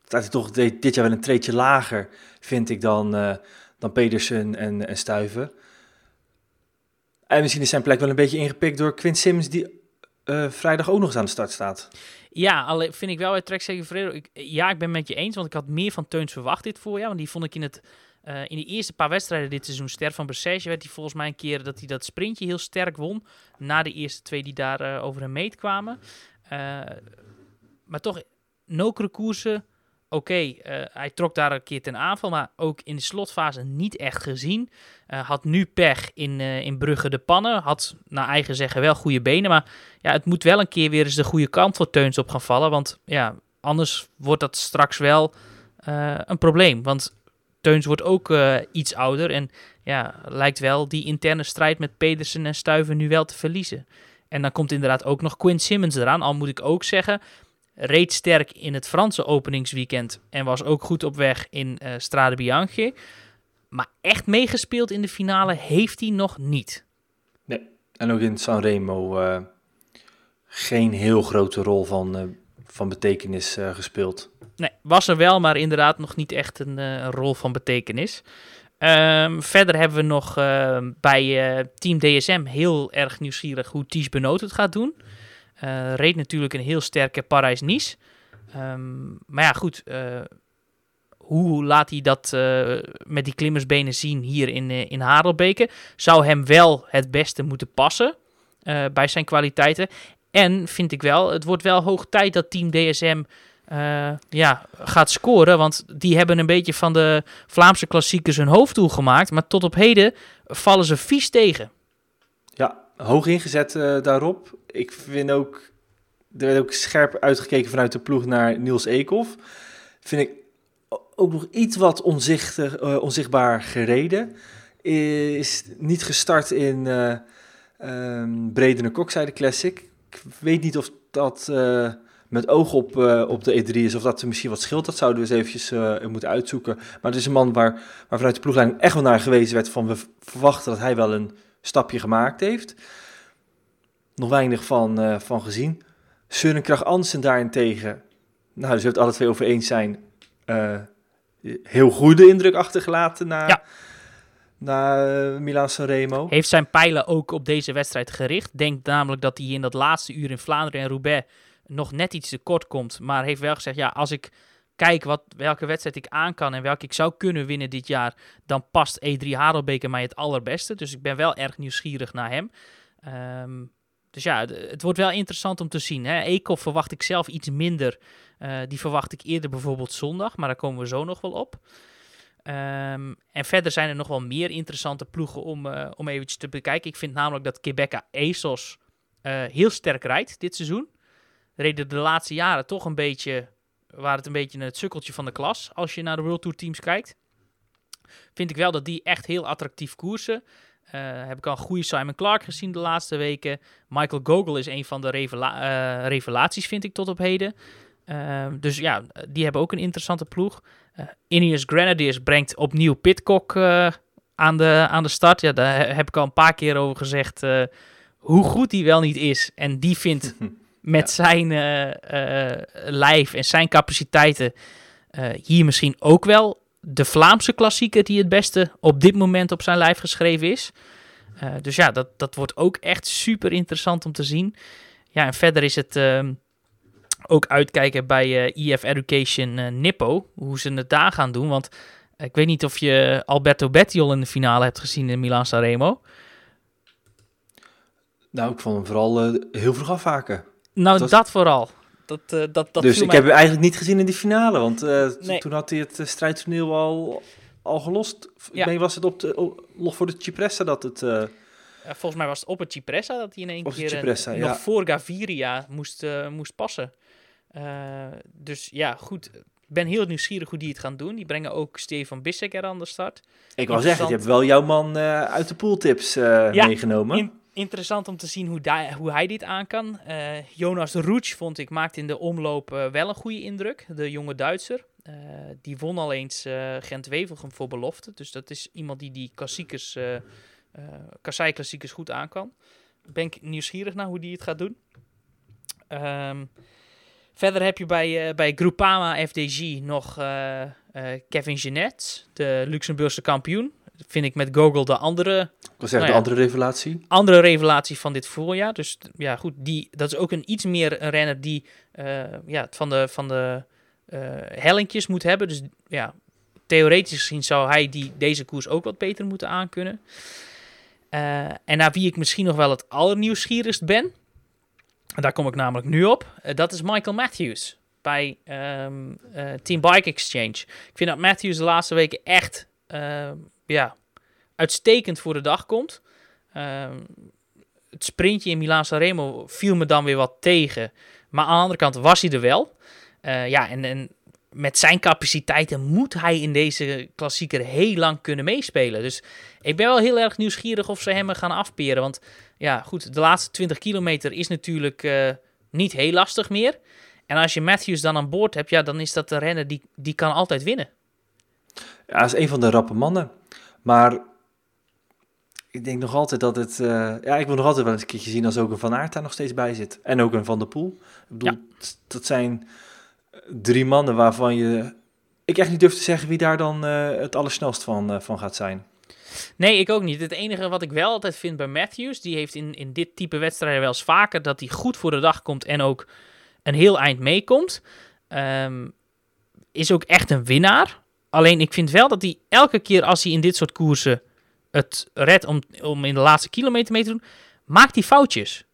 staat hij toch dit jaar wel een treetje lager, vind ik, dan, eh, dan Pedersen en, en Stuiven. En misschien is zijn plek wel een beetje ingepikt door Quinn Simmons, die vrijdag ook nog eens aan de start staat. Ja, alleen vind ik wel bij Trek Segafredo. Ik, ja, ik ben het met je eens, want ik had meer van Teuns verwacht dit voorjaar. Want die vond ik in, het, eh, in de eerste paar wedstrijden dit seizoen ster van Bessage. Werd hij volgens mij een keer dat hij dat sprintje heel sterk won. Na de eerste twee die daar eh, over hem meet kwamen. Eh, maar toch, nokere koersen. Oké, hij trok daar een keer ten aanval, maar ook in de slotfase niet echt gezien. Had nu pech in, in Brugge de Pannen. Had naar eigen zeggen wel goede benen, maar ja, het moet wel een keer weer eens de goede kant voor Teuns op gaan vallen. Want ja, anders wordt dat straks wel een probleem. Want Teuns wordt ook eh, iets ouder. En ja, lijkt wel die interne strijd met Pedersen en Stuiven nu wel te verliezen. En dan komt inderdaad ook nog Quinn Simmons eraan. Al moet ik ook zeggen, reed sterk in het Franse openingsweekend. En was ook goed op weg in eh Strade Bianche. Maar echt meegespeeld in de finale heeft hij nog niet. Hij En ook in Sanremo eh geen heel grote rol van, van betekenis eh, gespeeld. Nee, was er wel, maar inderdaad nog niet echt een, eh, rol van betekenis. Ehm, verder hebben we nog ehm, bij eh, Team DSM heel erg nieuwsgierig hoe Ties Benoot het gaat doen. Reed natuurlijk een heel sterke Parijs-Nice. Ehm, maar ja, goed. hoe laat hij dat met die klimmersbenen zien hier in, in Harelbeke? Zou hem wel het beste moeten passen bij zijn kwaliteiten. En vind ik wel, het wordt wel hoog tijd dat Team DSM eh, ja, gaat scoren. Want die hebben een beetje van de Vlaamse klassiekers hun hoofddoel gemaakt. Maar tot op heden vallen ze vies tegen. Ja, hoog ingezet eh, daarop. Ik vind ook, er werd ook scherp uitgekeken vanuit de ploeg naar Niels Eekhoff. Vind ik ook nog iets wat onzichtig, eh, onzichtbaar gereden. Is niet gestart in um, Bredene Kokzijde Classic. Ik weet niet of dat eh, met oog op, eh, op de E3 is of dat er misschien wat scheelt. Dat zouden we eens eventjes eh, moeten uitzoeken. Maar het is een man waar, waar vanuit de ploegleiding echt wel naar gewezen werd van we verwachten dat hij wel een stapje gemaakt heeft. Nog weinig van, van gezien. Søren Kragh Andersen daarentegen, nou, dus we het alle twee over eens zijn, heel goede indruk achtergelaten na. Na eh, Milan Sanremo. Heeft zijn pijlen ook op deze wedstrijd gericht. Denkt namelijk dat hij in dat laatste uur in Vlaanderen en Roubaix nog net iets te kort komt. Maar heeft wel gezegd, ja, als ik kijk wat, welke wedstrijd ik aan kan en welke ik zou kunnen winnen dit jaar, dan past E3 Harelbeke mij het allerbeste. Dus ik ben wel erg nieuwsgierig naar hem. Ehm, dus ja, het, wordt wel interessant om te zien. Hè. Verwacht ik zelf iets minder. Eh, die verwacht ik eerder bijvoorbeeld zondag, maar daar komen we zo nog wel op. Ehm, en verder zijn er nog wel meer interessante ploegen om, eh om eventjes te bekijken. Ik vind namelijk dat Quebeca ASOS eh, heel sterk rijdt dit seizoen. Reden de laatste jaren toch een beetje, waar het een beetje het sukkeltje van de klas, als je naar de World Tour teams kijkt. Vind ik wel dat die echt heel attractief koersen. Eh, heb ik al een goede Simon Clark gezien de laatste weken. Michael Gogol is een van de revela revelaties, vind ik, tot op heden. Ehm, dus ja, die hebben ook een interessante ploeg. Eh Ineos Grenadiers brengt opnieuw Pitcock eh, aan, de, aan de start. Ja, daar he- heb ik al een paar keer over gezegd eh, hoe goed die wel niet is. En die vindt [laughs] met zijn lijf en zijn capaciteiten hier misschien ook wel de Vlaamse klassieker die het beste op dit moment op zijn lijf geschreven is. Dus ja, dat, dat wordt ook echt super interessant om te zien. Ja, en verder is het ehm, ook uitkijken bij eh EF Education eh, Nippo, hoe ze het daar gaan doen. Want eh, ik weet niet of je Alberto Bettiol in de finale hebt gezien in Milan Sanremo. Nou, ik vond hem vooral heel vroeg afhaken. Nou, Dat- dat vooral. Dat, dat, dat dus ik mij- heb hem eigenlijk niet gezien in die finale, want Nee. toen had hij het uh, strijdtoneel al, al gelost. Ja. Was het op de, op, nog voor de Cipressa dat het... Ja, volgens mij was het op het Cipressa dat hij in één keer Cipressa, nog ja. voor Gaviria moest, moest passen. Eh, dus ja, goed. Ik ben heel nieuwsgierig hoe die het gaan doen. Die brengen ook Stefan Bissek er aan de start. ik wou zeggen, je hebt wel jouw man eh, uit de pooltips eh Ja, meegenomen. In- interessant om te zien hoe, hoe hij dit aan kan. Jonas Roets vond ik maakte in de omloop wel een goede indruk. De jonge Duitser. Die won al eens eh Gent-Wevelgem voor belofte. Dus dat is iemand die die klassiekers, kassei-klassiekers goed aan kan. Ben ik nieuwsgierig naar hoe die het gaat doen. Ehm, verder heb je bij, eh, bij Groupama FDG nog eh, eh, Kevin Jeanette, de Luxemburgse kampioen. Vind ik met Gogol de andere Ik wil zeggen, nou ja. de andere revelatie. andere revelatie van dit voorjaar. Dus ja, goed, die, dat is ook een iets meer een renner die ja, het van de, van de hellinkjes moet hebben. Dus ja, theoretisch gezien zou hij die, deze koers ook wat beter moeten aankunnen. Eh, en naar wie ik misschien nog wel het allernieuwsgierigst ben, en daar kom ik namelijk nu op, eh, dat is Michael Matthews bij ehm, eh, Team Bike Exchange. Ik vind dat Matthews de laatste weken echt ehm, ja, uitstekend voor de dag komt. Ehm, het sprintje in Milaan Sanremo viel me dan weer wat tegen. Maar aan de andere kant was hij er wel. Eh, ja, en, en met zijn capaciteiten moet hij in deze klassieker heel lang kunnen meespelen. Dus ik ben wel heel erg nieuwsgierig of ze hem gaan afperen. Want ja, goed, de laatste 20 kilometer is natuurlijk eh, niet heel lastig meer. En als je Matthews dan aan boord hebt, ja, dan is dat een renner die, die kan altijd winnen. Ja, hij is een van de rappe mannen. Maar ik denk nog altijd dat het... eh, ja, ik wil nog altijd wel eens een keertje zien als ook een Van Aert daar nog steeds bij zit. En ook een Van der Poel. Ik bedoel, t- dat zijn drie mannen waarvan je... Ik echt niet durf te zeggen wie daar dan eh, het allersnelst van, eh, van gaat zijn. Nee, ik ook niet. Het enige wat ik wel altijd vind bij Matthews, die heeft in, in dit type wedstrijden wel eens vaker dat hij goed voor de dag komt en ook een heel eind meekomt. Ehm, is ook echt een winnaar. Alleen ik vind wel dat hij elke keer als hij in dit soort koersen het redt om, om in de laatste kilometer mee te doen, maakt hij foutjes.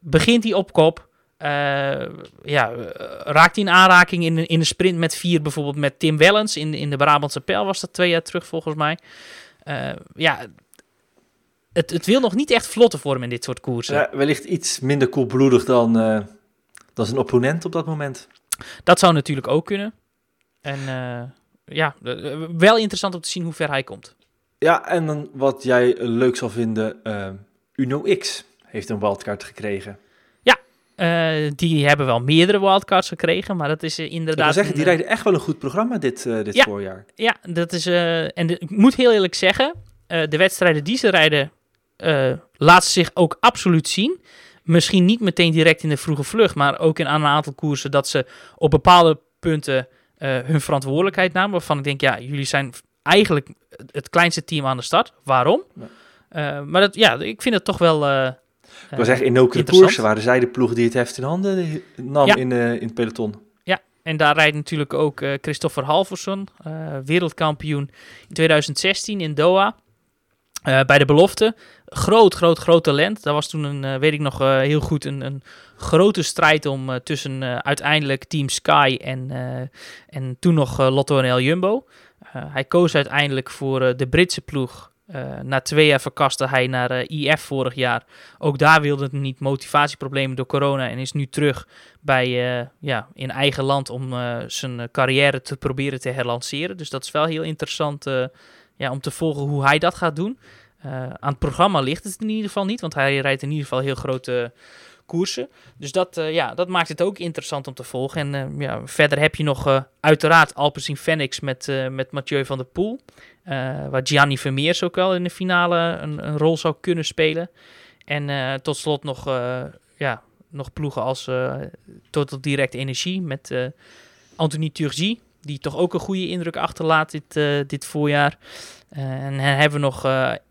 Begint hij op kop. eh, ja, eh, raakt hij in aanraking in, in de sprint met vier, bijvoorbeeld met Tim Wellens in, in de Brabantse Pijl was dat twee jaar terug volgens mij. Eh, ja, het, het wil nog niet echt vlotten voor hem in dit soort koersen. Ja, wellicht iets minder koelbloedig dan, eh, dan zijn opponent op dat moment. Dat zou natuurlijk ook kunnen. En eh, ja, wel interessant om te zien hoe ver hij komt. Ja, en dan wat jij leuk zal vinden, Uno X heeft een wildcard gekregen. Eh, die hebben wel meerdere wildcards gekregen, maar dat is eh, Ik inderdaad... wil zeggen, die eh, rijden echt wel een goed programma dit, dit Ja. voorjaar. Ja, dat is. en de- ik moet heel eerlijk zeggen, de wedstrijden die ze rijden, laten zich ook absoluut zien. Misschien niet meteen direct in de vroege vlucht, maar ook in een aantal koersen dat ze op bepaalde punten hun verantwoordelijkheid namen. Waarvan ik denk, ja, jullie zijn eigenlijk het kleinste team aan de start. Waarom? Ja. Maar dat, ja, ik vind het toch wel. Ik wil zeggen, in interessant. koersen waren zij de ploeg die het heft in handen nam Ja. in, eh, in het peloton. En daar rijdt natuurlijk ook eh, Christopher Halverson, eh, wereldkampioen in 2016 in Doha. Bij de belofte. Groot, groot, groot talent. Dat was toen, een, weet ik nog heel goed, een, een grote strijd om tussen uiteindelijk Team Sky en, en toen nog Lotto NL Jumbo. Hij koos uiteindelijk voor de Britse ploeg. Eh, na twee jaar verkaste hij naar eh, IF vorig jaar. Ook daar wilde het niet motivatieproblemen door corona en is nu terug bij, eh, ja, in eigen land om zijn carrière te proberen te herlanceren. Dus dat is wel heel interessant ja, om te volgen hoe hij dat gaat doen. Aan het programma ligt het in ieder geval niet, want hij rijdt in ieder geval heel grote koersen. Dus dat, eh, ja, dat maakt het ook interessant om te volgen. En eh, ja, verder heb je nog eh, uiteraard Alpecin Phoenix met, met Mathieu van der Poel. waar Gianni Vermeers ook wel in de finale een, een rol zou kunnen spelen. En tot slot nog, ja, nog ploegen als Total Direct Energie met Anthony Turgy. Die toch ook een goede indruk achterlaat dit, dit voorjaar. En dan hebben we nog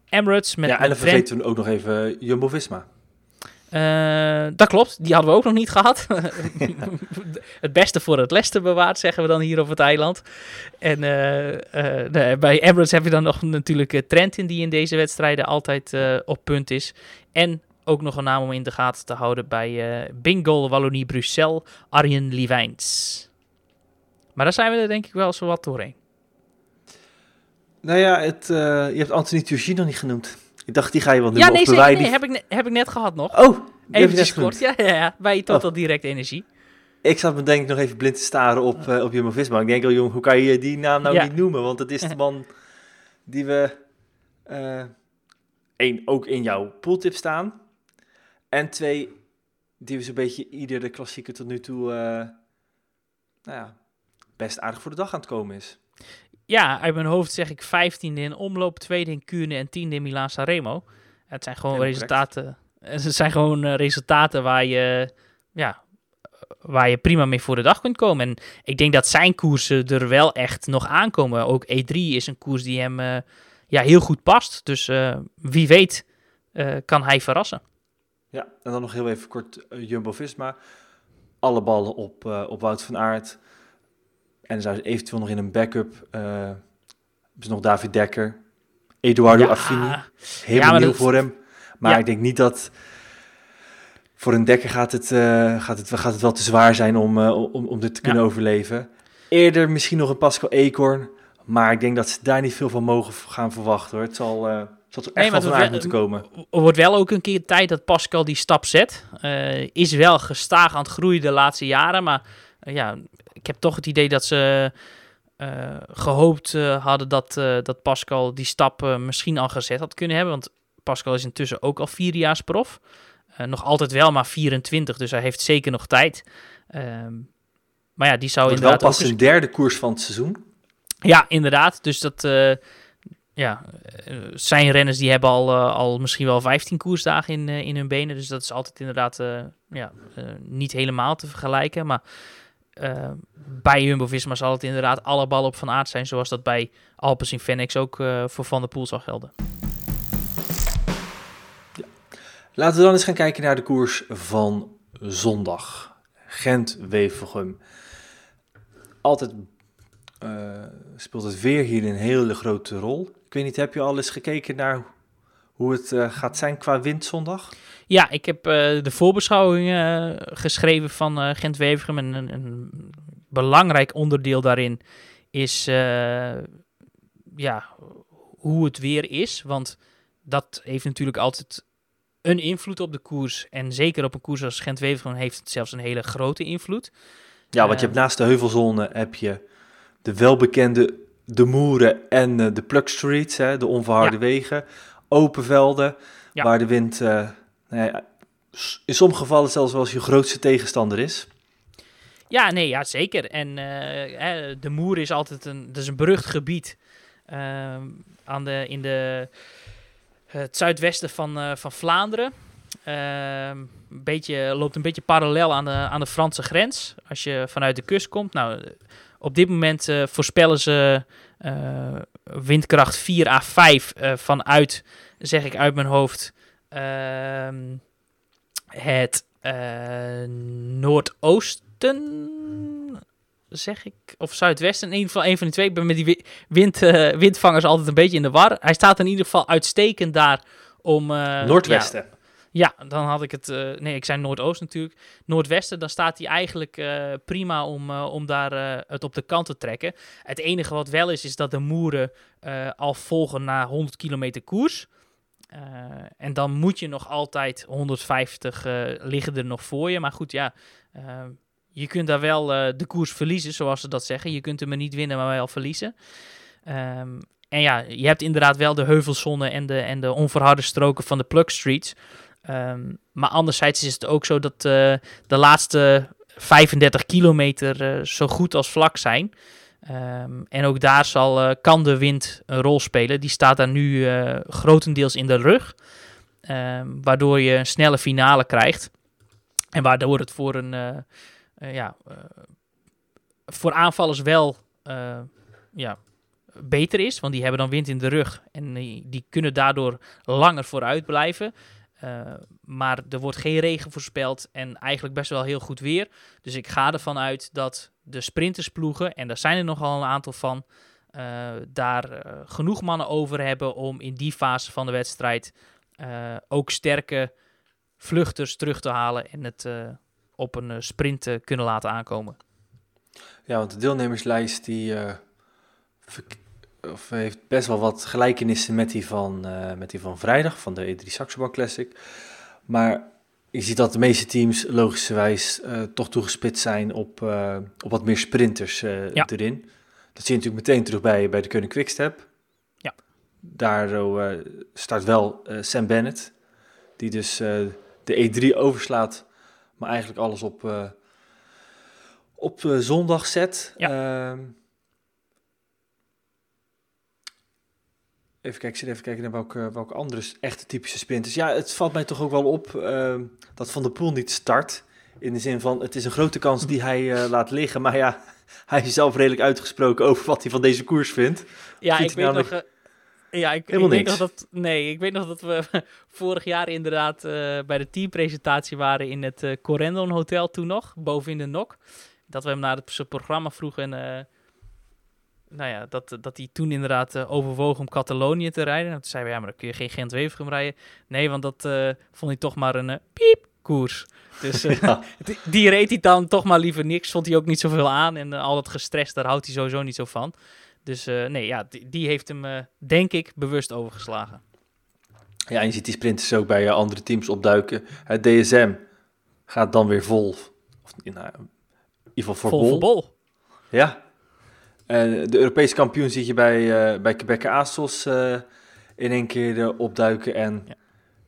Emirates met ja, en dan vergeten we ook nog even Jumbo-Visma. Eh, dat klopt, die hadden we ook nog niet gehad. [laughs] het beste voor het leste bewaard, zeggen we dan hier op het eiland. En eh, eh, bij Emirates heb je dan nog natuurlijk Trentin, die in deze wedstrijden altijd op punt is. En ook nog een naam om in de gaten te houden bij Bingo Wallonie-Bruxelles, Arjen Liwijns. Maar daar zijn we er denk ik wel zo wat doorheen. Nou ja, het, je hebt Anthony Turgis nog niet genoemd. Ik dacht, die ga je wel doen. Ja, nee, zeker, nee die- heb, ik heb ik net gehad nog. Oh, Even kort, ja, ja, ja, bij Total Direct Energie. Ik zat me denk ik nog even blind te staren op, eh op Jumbo-Visma. Ik denk, oh jong, hoe kan je die naam nou Ja. niet noemen? Want het is de [laughs] man die we... eh één, ook in jouw pooltip staan. En twee, die we zo'n beetje iedere klassieker tot nu toe... eh, nou ja, best aardig voor de dag aan het komen is. Ja, uit mijn hoofd zeg ik 15e in omloop, tweede in Kuurne en tiende in Milaan Sanremo. Het zijn gewoon Helemaal resultaten. Het zijn gewoon eh, resultaten waar je, ja, waar je prima mee voor de dag kunt komen. En ik denk dat zijn koersen er wel echt nog aankomen. Ook E3 is een koers die hem eh, ja, heel goed past. Dus eh, wie weet eh, kan hij verrassen. Ja, en dan nog heel even kort eh, Jumbo-Visma. Alle ballen op, eh, op Wout van Aert. En dan zou ze eventueel nog in een backup... hebben ze nog David Dekker. Eduardo Ja, Affini. Helemaal Ja, maar nieuw dat- voor hem. Maar Ja. ik denk niet dat... Voor een Dekker gaat het, eh, gaat het, gaat het wel te zwaar zijn om, eh, om, om dit te kunnen overleven. Eerder misschien nog een Pascal Eekhoorn. Maar ik denk dat ze daar niet veel van mogen gaan verwachten. Hoor. Het zal, het zal Nee, echt wel het van wordt aard wel- moeten komen. Er wordt wel ook een keer tijd dat Pascal die stap zet. Is wel gestaag aan het groeien de laatste jaren. Maar ja, ik heb toch het idee dat ze eh, gehoopt eh, hadden dat, eh, dat Pascal die stap misschien al gezet had kunnen hebben. Want Pascal is intussen ook al vierjaarsprof. Eh nog altijd wel maar 24, dus hij heeft zeker nog tijd. Ehm, maar ja, die zou wordt wel inderdaad ook pas een derde koers van het seizoen. ja, inderdaad. Dus dat, ja, zijn renners die hebben al, al misschien wel 15 koersdagen in, in hun benen. Dus dat is altijd inderdaad ja, niet helemaal te vergelijken. Maar eh, bij Jumbo-Visma zal het inderdaad alle ballen op van aard zijn. Zoals dat bij Alpes in ook eh, voor Van der Poel zal gelden. Laten we dan eens gaan kijken naar de koers van zondag. Gent-Wevelgem. Altijd eh, speelt het weer hier een hele grote rol. Ik weet niet, heb je al eens gekeken naar hoe het gaat zijn qua wind zondag? Ja, ik heb eh, de voorbeschouwing eh, geschreven van eh Gent-Wevergem. En een, een belangrijk onderdeel daarin is ja, hoe het weer is. Want dat heeft natuurlijk altijd een invloed op de koers. En zeker op een koers als Gent-Wevergem heeft het zelfs een hele grote invloed. Ja, want je hebt naast de heuvelzone heb je de welbekende de Moeren en de Plug Streets, hè, de onverharde Ja. wegen, open velden, Ja. waar de wind nou in sommige gevallen zelfs wel eens je grootste tegenstander is. Ja, nee, ja, zeker. En eh, de Moer is altijd een, dat is een berucht gebied ehm, aan de, in de, het zuidwesten van, eh, van Vlaanderen. Ehm, een beetje, loopt een beetje parallel aan de, aan de Franse grens als je vanuit de kust komt. Nou, op dit moment eh, voorspellen ze windkracht 4 à 5 eh, vanuit, zeg ik uit mijn hoofd, ehm, het eh, noordoosten, zeg ik, of zuidwesten. In ieder geval een van die twee. Ik ben met die wi- wind, eh, windvangers altijd een beetje in de war. Hij staat in ieder geval uitstekend daar om... eh, Noordwesten. Ja, ja, dan had ik het... nee, ik zei noordoost natuurlijk. Noordwesten, dan staat hij eigenlijk prima om, om daar het op de kant te trekken. Het enige wat wel is, is dat de moeren al volgen na 100 kilometer koers. Eh, en dan moet je nog altijd 150 eh, liggen er nog voor je. Maar goed, ja, eh, je kunt daar wel de koers verliezen, zoals ze dat zeggen. Je kunt hem niet winnen, maar wel verliezen. Ehm, en ja, je hebt inderdaad wel de heuvelzone en de, en de onverharde stroken van de Plug Streets. Ehm, maar anderzijds is het ook zo dat de laatste 35 kilometer zo goed als vlak zijn. Ehm, en ook daar zal, eh, kan de wind een rol spelen. Die staat daar nu eh, grotendeels in de rug. Ehm, waardoor je een snelle finale krijgt. En waardoor het voor een eh, ja, voor aanvallers wel ja, beter is. Want die hebben dan wind in de rug. En die, die kunnen daardoor langer vooruit blijven. Maar er wordt geen regen voorspeld en eigenlijk best wel heel goed weer. Dus ik ga ervan uit dat de sprintersploegen, en daar zijn er nogal een aantal van, eh, daar eh, genoeg mannen over hebben om in die fase van de wedstrijd eh, ook sterke vluchters terug te halen en het op een sprint te kunnen laten aankomen. Ja, want de deelnemerslijst die, of heeft best wel wat gelijkenissen met die van, met die van vrijdag, van de E3 Saxo Bank Classic. Maar je ziet dat de meeste teams logischerwijs eh, toch toegespitst zijn op, eh, op wat meer sprinters Ja. erin. Dat zie je natuurlijk meteen terug bij, bij de Koning Quickstep. Ja. Daar start wel Sam Bennett, die dus de E3 overslaat, maar eigenlijk alles op, op zondag zet. Ehm, even kijken, ik zit even kijken naar welke, welke andere echte typische sprinters. Ja, het valt mij toch ook wel op ehm, dat Van der Poel niet start. In de zin van, het is een grote kans die hij eh, laat liggen. Maar ja, [laughs] hij is zelf redelijk uitgesproken over wat hij van deze koers vindt. Ja, Vindt ik weet nog. eh, ja, ik, weet nog dat. Nee, ik weet nog dat we [laughs] vorig jaar inderdaad eh, bij de teampresentatie waren in het Corendon Hotel toen nog, boven in de Nok. Dat we hem naar het programma vroegen. En, nou ja, dat, dat hij toen inderdaad eh, overwoog om Catalonië te rijden. En toen zeiden we, ja, maar dan kun je geen Gent-Wevergem rijden. Nee, want dat eh, vond hij toch maar een eh, piep koers. Dus [laughs] Ja. die, die reed hij dan toch maar liever niks. Vond hij ook niet zoveel aan. En al dat gestrest, daar houdt hij sowieso niet zo van. Dus nee, ja, die, die heeft hem, denk ik, bewust overgeslagen. Ja, en je ziet die sprinters ook bij andere teams opduiken. Het DSM gaat dan weer vol. Of, nou, in ieder geval voor Vol bol. voor bol. Ja. De Europese kampioen zie je bij, eh bij Quebec Astos eh, in één keer eh, opduiken en Ja.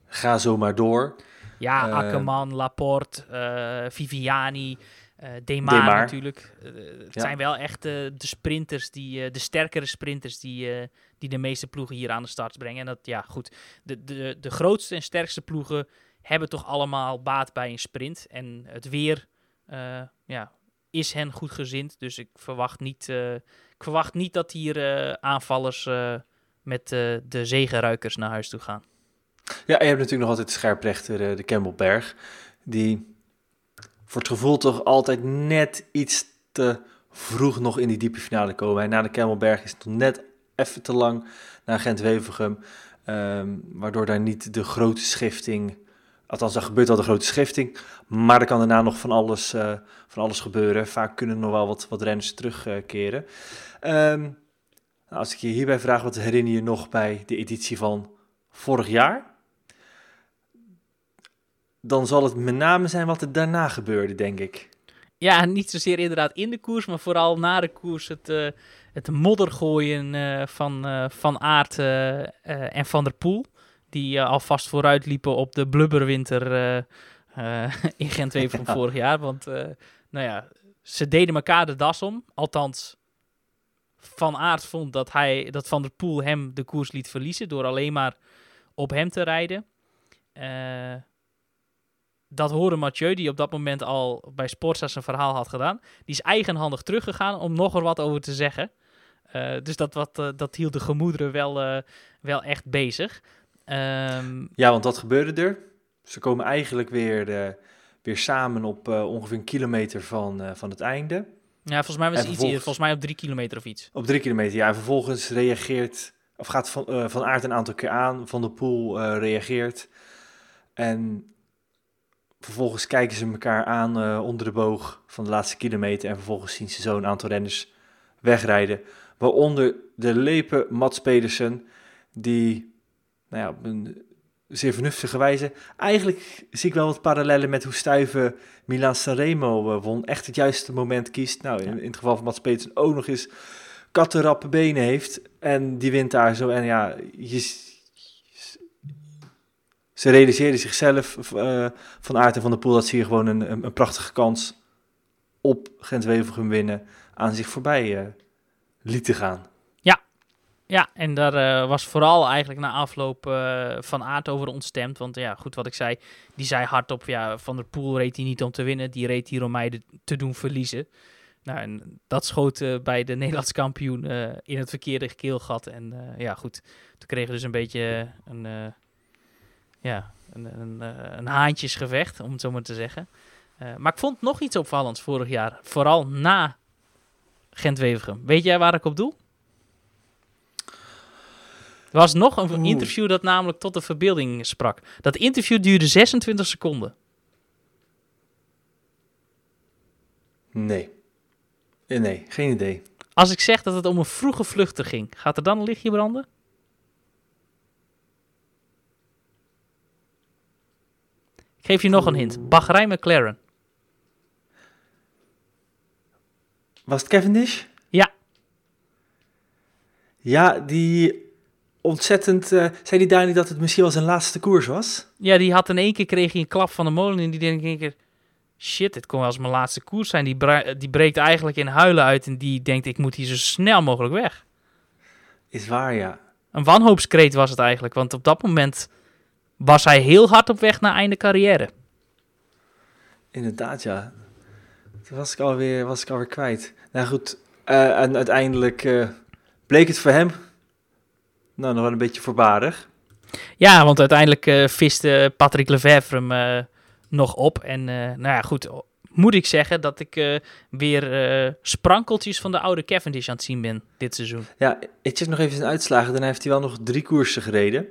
ga zo maar door. Ja, Eh, Akkerman, Laporte, Viviani. Eh Demar, Demar. natuurlijk. Het Ja. zijn wel echt de sprinters, die, de sterkere sprinters die, die de meeste ploegen hier aan de start brengen. En dat, ja, goed. De, de, de grootste en sterkste ploegen hebben toch allemaal baat bij een sprint. En het weer ja, is hen goed gezind. Dus ik verwacht niet, eh, ik verwacht niet dat hier eh, aanvallers eh, met de zegenruikers naar huis toe gaan. Ja, je hebt natuurlijk nog altijd scherprechter, de Campbellberg. Die voor het gevoel toch altijd net iets te vroeg nog in die diepe finale komen. En na de Campbellberg is het nog net even te lang naar Gent-Wevelgem. ehm, waardoor daar niet de grote schifting... Althans, daar gebeurt al de grote schifting. Maar er kan daarna nog van alles, eh, van alles gebeuren. Vaak kunnen nog wel wat, wat renners terugkeren. Ehm, nou, als ik je hierbij vraag, wat herinner je nog bij de editie van vorig jaar? dan zal het met name zijn wat er daarna gebeurde, denk ik. Ja, niet zozeer inderdaad in de koers, maar vooral na de koers het, eh, het moddergooien eh, van Van en Van der Poel. Die eh, alvast vooruit liepen op de blubberwinter eh, eh, [laughs] in gent van vorig jaar. Want, nou ja, ze deden elkaar de das om. Althans, Van Aert vond dat, hij, dat Van der Poel hem de koers liet verliezen door alleen maar op hem te rijden. Dat hoorde Mathieu, die op dat moment al bij Sportza zijn verhaal had gedaan. Die is eigenhandig teruggegaan om nog er wat over te zeggen. Dus dat, wat, dat hield de gemoederen wel, wel echt bezig. Ehm, Ja, want wat gebeurde er? Ze komen eigenlijk weer, eh, weer samen op eh, ongeveer een kilometer van, eh, van het einde. ja, volgens mij was het iets eerder, volgens mij op drie kilometer of iets. Op drie kilometer, ja. En vervolgens reageert, of gaat Van, van Aert een aantal keer aan. Van der Poel reageert. En vervolgens kijken ze elkaar aan onder de boog van de laatste kilometer. En vervolgens zien ze zo een aantal renners wegrijden. Waaronder de lepe Mats Pedersen, die nou ja, op een zeer vernuftige wijze... Eigenlijk zie ik wel wat parallellen met hoe Stuiven Milan Sanremo eh, won. Echt het juiste moment kiest. Nou, in, in het geval van Mats Pedersen ook nog eens kattenrappe benen heeft. En die wint daar zo. En ja, je, ze realiseerden zichzelf eh, van Aert en van der Poel dat ze hier gewoon een, een, een prachtige kans op Gent-Wevelgem winnen aan zich voorbij eh, lieten gaan. Ja, en daar eh, was vooral eigenlijk na afloop eh, van Aert over ontstemd. Want ja, goed wat ik zei, die zei hardop, ja, Van der Poel reed hij niet om te winnen, die reed hier om mij te doen verliezen. Nou, en dat schoot eh, bij de [laughs] Nederlands kampioen in het verkeerde keelgat. En ja, goed, toen kregen dus een beetje een, ja, een, een, een haantjesgevecht, om het zo maar te zeggen. Maar ik vond nog iets opvallends vorig jaar, vooral na Gent-Wevelgem. Weet jij waar ik op doel? Er was nog een Oeh. interview dat namelijk tot de verbeelding sprak. Dat interview duurde 26 seconden. Nee. Eh, Nee, geen idee. Als ik zeg dat het om een vroege vluchter ging, gaat er dan een lichtje branden? Ik geef je nog een hint. Bahrein McLaren. Was het Cavendish? Ja. Ja, die ontzettend... eh, zei die daar niet dat het misschien wel zijn laatste koers was? Ja, die had in één keer kreeg hij een klap van de molen en die denkt in één keer... Shit, dit kon wel eens mijn laatste koers zijn. Die, die breekt eigenlijk in huilen uit en die denkt ik moet hier zo snel mogelijk weg. Is waar, ja. Een wanhoopskreet was het eigenlijk, want op dat moment was hij heel hard op weg naar einde carrière. Inderdaad, ja. Toen was ik alweer, was ik alweer kwijt. Nou goed, eh, en uiteindelijk eh, bleek het voor hem nou nog wel een beetje voorbarig. Ja, want uiteindelijk eh, viste Patrick Lefevre hem eh, nog op. En eh, nou ja, goed, moet ik zeggen dat ik weer sprankeltjes van de oude Cavendish aan het zien ben dit seizoen. Ja, ik check nog even zijn uitslagen. Daarna heeft hij wel nog drie koersen gereden.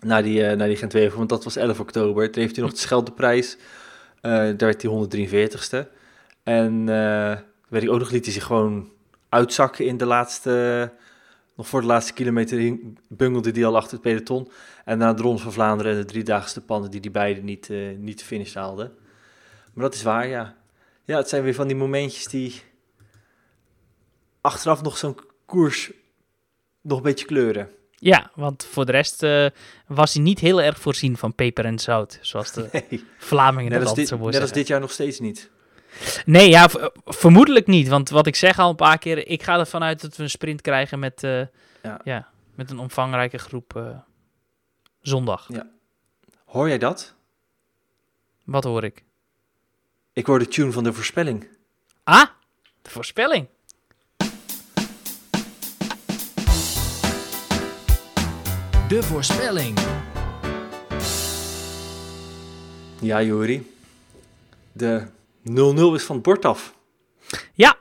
Na die, uh, na die gent wevelgem want dat was 11 oktober. Toen heeft hij nog de Scheldeprijs. Uh, daar werd hij 143ste. En uh, weet ik ook nog, liet hij zich gewoon uitzakken in de laatste... nog voor de laatste kilometer hing, bungelde hij al achter het peloton. En na de Ronde van Vlaanderen en de driedaagse pannen die die beiden niet, uh, niet te finish haalden. Maar dat is waar, ja. Ja, het zijn weer van die momentjes die achteraf nog zo'n koers nog een beetje kleuren. Ja, want voor de rest uh, was hij niet heel erg voorzien van peper en zout, zoals de [laughs] nee. Vlamingen dat altijd zo Net als dit jaar nog steeds niet. Nee, ja, v- vermoedelijk niet. Want wat ik zeg al een paar keer, ik ga ervan uit dat we een sprint krijgen met, eh, Ja. ja. met een omvangrijke groep eh, zondag. Hoor jij dat? Wat hoor ik? Ik hoor de tune van de voorspelling. Ah, de voorspelling. De voorspelling. Ja, Jori. De 0-0 is van het bord af. Ja,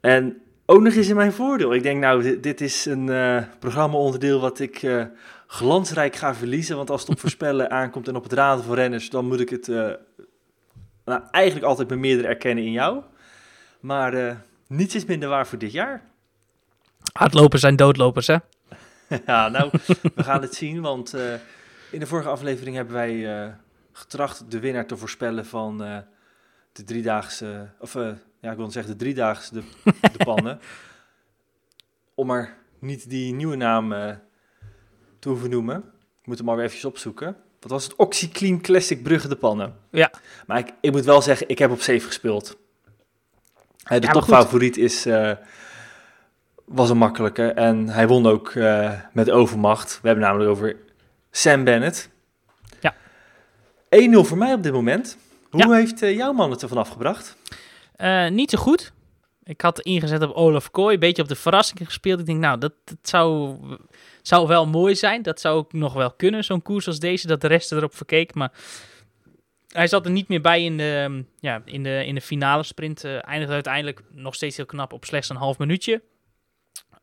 En ook nog eens in mijn voordeel. Ik denk, nou, dit, dit is een eh programma-onderdeel wat ik eh, glansrijk ga verliezen. Want als het op [laughs] voorspellen aankomt en op het raden van renners, dan moet ik het eh, nou, eigenlijk altijd met meerdere erkennen in jou. Maar niets is minder waar voor dit jaar. hardlopers zijn doodlopers, hè? [laughs] ja, nou, we gaan het zien. Want in de vorige aflevering hebben wij getracht de winnaar te voorspellen van de driedaagse, of eh, ja, ik wil zeggen de driedaagse, de, [laughs] de pannen. Om maar niet die nieuwe naam eh, te hoeven noemen. Ik moet hem maar weer even opzoeken. Wat was het? OxyClean Classic Brugge de pannen. Ja. Maar ik, ik moet wel zeggen, ik heb op safe gespeeld. Eh, de Ja, topfavoriet is, was een makkelijke. En hij won ook met overmacht. We hebben namelijk over Sam Bennett. Ja. 1-0 voor mij op dit moment. Hoe Ja. heeft eh, jouw man het ervan afgebracht? Eh, niet zo goed. Ik had ingezet op Olaf Kooi, een beetje op de verrassing gespeeld. Ik denk, nou, dat, dat zou, zou wel mooi zijn. Dat zou ook nog wel kunnen, zo'n koers als deze, dat de rest erop verkeek. Maar hij zat er niet meer bij in de, ehm, ja, in de, in de finale sprint. Eh eindigde uiteindelijk nog steeds heel knap op slechts een half minuutje.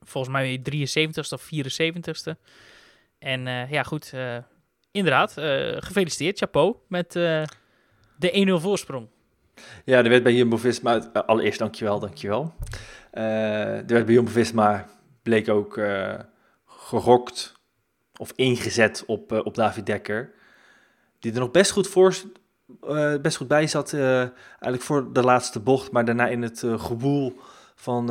Volgens mij 73ste of 74ste. En ja, goed, inderdaad, gefeliciteerd, chapeau, met de 1-0 voorsprong. Ja, er werd bij Jumbo-Visma... eh, allereerst dankjewel, dankjewel. Eh er werd bij Jumbo-Visma, bleek ook eh gerokt of ingezet op, op David Dekker. Die er nog best goed, voor, best goed bij zat, eigenlijk voor de laatste bocht. Maar daarna in het gewoel van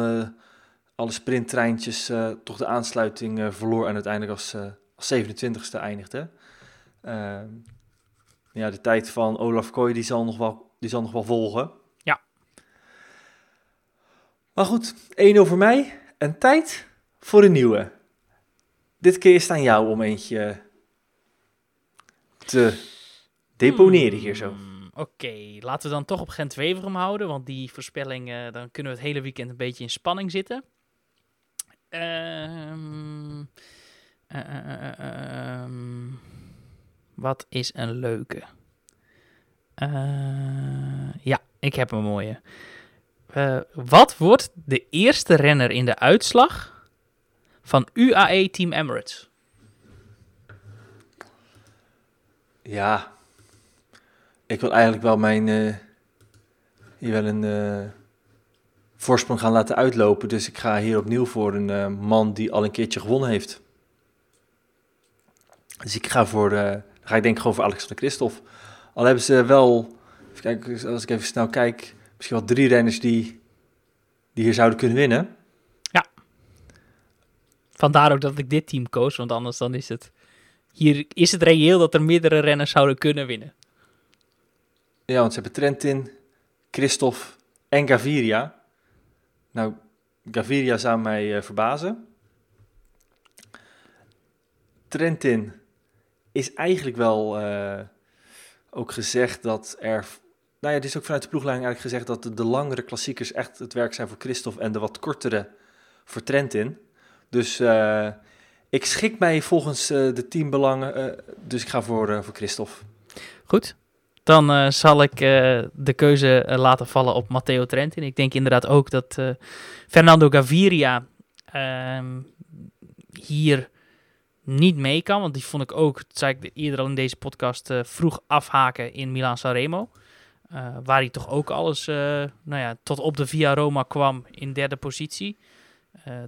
alle sprinttreintjes toch de aansluiting verloor. En uiteindelijk als, als 27ste eindigde. Ja, de tijd van Olaf Kooi die zal nog wel, die zal nog wel volgen. Ja. Maar goed, 1-0 voor mij. En tijd voor een nieuwe. Dit keer is het aan jou om eentje te deponeren hier zo. Hmm, Oké, laten we dan toch op Gent-Weverum houden, want die voorspelling, eh, dan kunnen we het hele weekend een beetje in spanning zitten. Ehm, eh, eh, eh, eh, ehm, wat is een leuke? Eh, ja, ik heb een mooie. Eh, wat wordt de eerste renner in de uitslag van UAE Team Emirates? Ja, ik wil eigenlijk wel mijn eh, hier wel een voorsprong gaan laten uitlopen. Dus ik ga hier opnieuw voor een man die al een keertje gewonnen heeft. Dus ik ga voor, ga ik denk gewoon voor Alexander Christophe. Al hebben ze wel, kijken, als ik even snel kijk, misschien wel drie renners die, die hier zouden kunnen winnen. Vandaar ook dat ik dit team koos, want anders dan is het... Hier is het reëel dat er meerdere renners zouden kunnen winnen. Ja, want ze hebben Trentin, Christophe en Gaviria. Nou, Gaviria zou mij eh, verbazen. Trentin is eigenlijk wel eh, ook gezegd dat er... Nou ja, het is ook vanuit de ploegleiding eigenlijk gezegd dat de, langere klassiekers echt het werk zijn voor Christophe en de wat kortere voor Trentin. Dus eh, ik schik mij volgens eh, de teambelangen, dus ik ga voor, voor Christophe. Goed, dan zal ik de keuze laten vallen op Matteo Trentin. Ik denk inderdaad ook dat Fernando Gaviria ehm, hier niet mee kan. Want die vond ik ook, dat zei ik eerder al in deze podcast, eh, vroeg afhaken in Milaan-Sanremo. Eh, waar hij toch ook alles, eh, nou ja, tot op de Via Roma kwam in derde positie.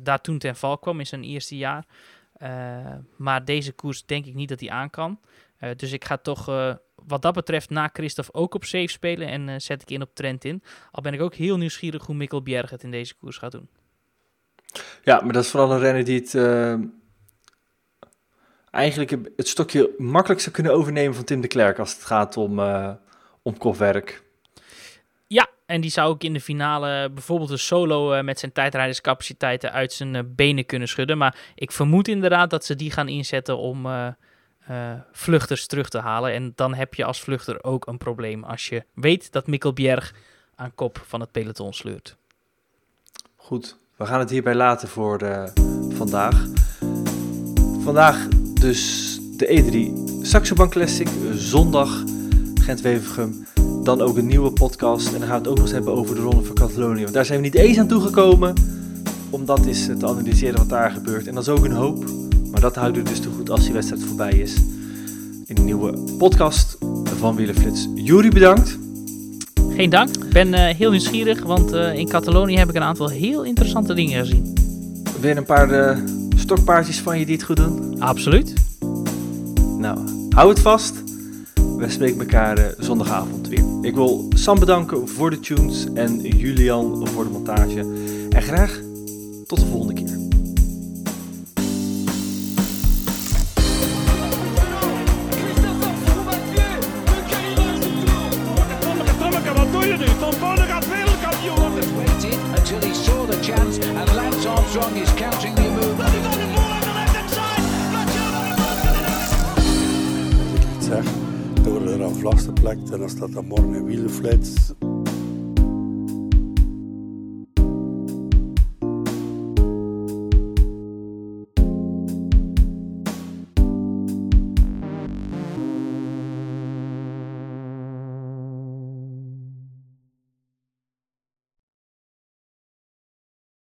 Daar toen ten val kwam in zijn eerste jaar. Maar deze koers denk ik niet dat hij aan kan. Dus ik ga toch wat dat betreft na Christophe ook op safe spelen en zet ik in op Trent in. Al ben ik ook heel nieuwsgierig hoe Mikkel Bjerg het in deze koers gaat doen. Ja, maar dat is vooral een renner die het eigenlijk het stokje makkelijk zou kunnen overnemen van Tim de Klerk als het gaat om, eh, om kopwerk. En die zou ook in de finale bijvoorbeeld een solo eh, met zijn tijdrijderscapaciteiten uit zijn eh, benen kunnen schudden. Maar ik vermoed inderdaad dat ze die gaan inzetten om vluchters terug te halen. En dan heb je als vluchter ook een probleem als je weet dat Mikkel Bjerg aan kop van het peloton sleurt. Goed, we gaan het hierbij laten voor vandaag. Vandaag dus de E3 Saxo Bank Classic, eh, zondag Gent-Wevergem. Dan ook een nieuwe podcast en dan gaan we het ook nog eens hebben over de Ronde van Catalonië. Want daar zijn we niet eens aan toegekomen om dat eens te analyseren wat daar gebeurt. En dat is ook een hoop, maar dat houden we dus te goed als die wedstrijd voorbij is. In een nieuwe podcast van Wielerflits. Jury bedankt. Geen dank. Ik ben eh, heel nieuwsgierig, want eh, in Catalonië heb ik een aantal heel interessante dingen gezien. Weer een paar eh, stokpaardjes van je die het goed doen. Absoluut. Nou, hou het vast. We spreken elkaar eh, zondagavond weer. Ik wil Sam bedanken voor de tunes en Julian voor de montage. En graag tot de volgende keer. Until he saw the chance, and Lance Armstrong is counting door de aflaste plek, en dan staat dat morgen in wielenflits.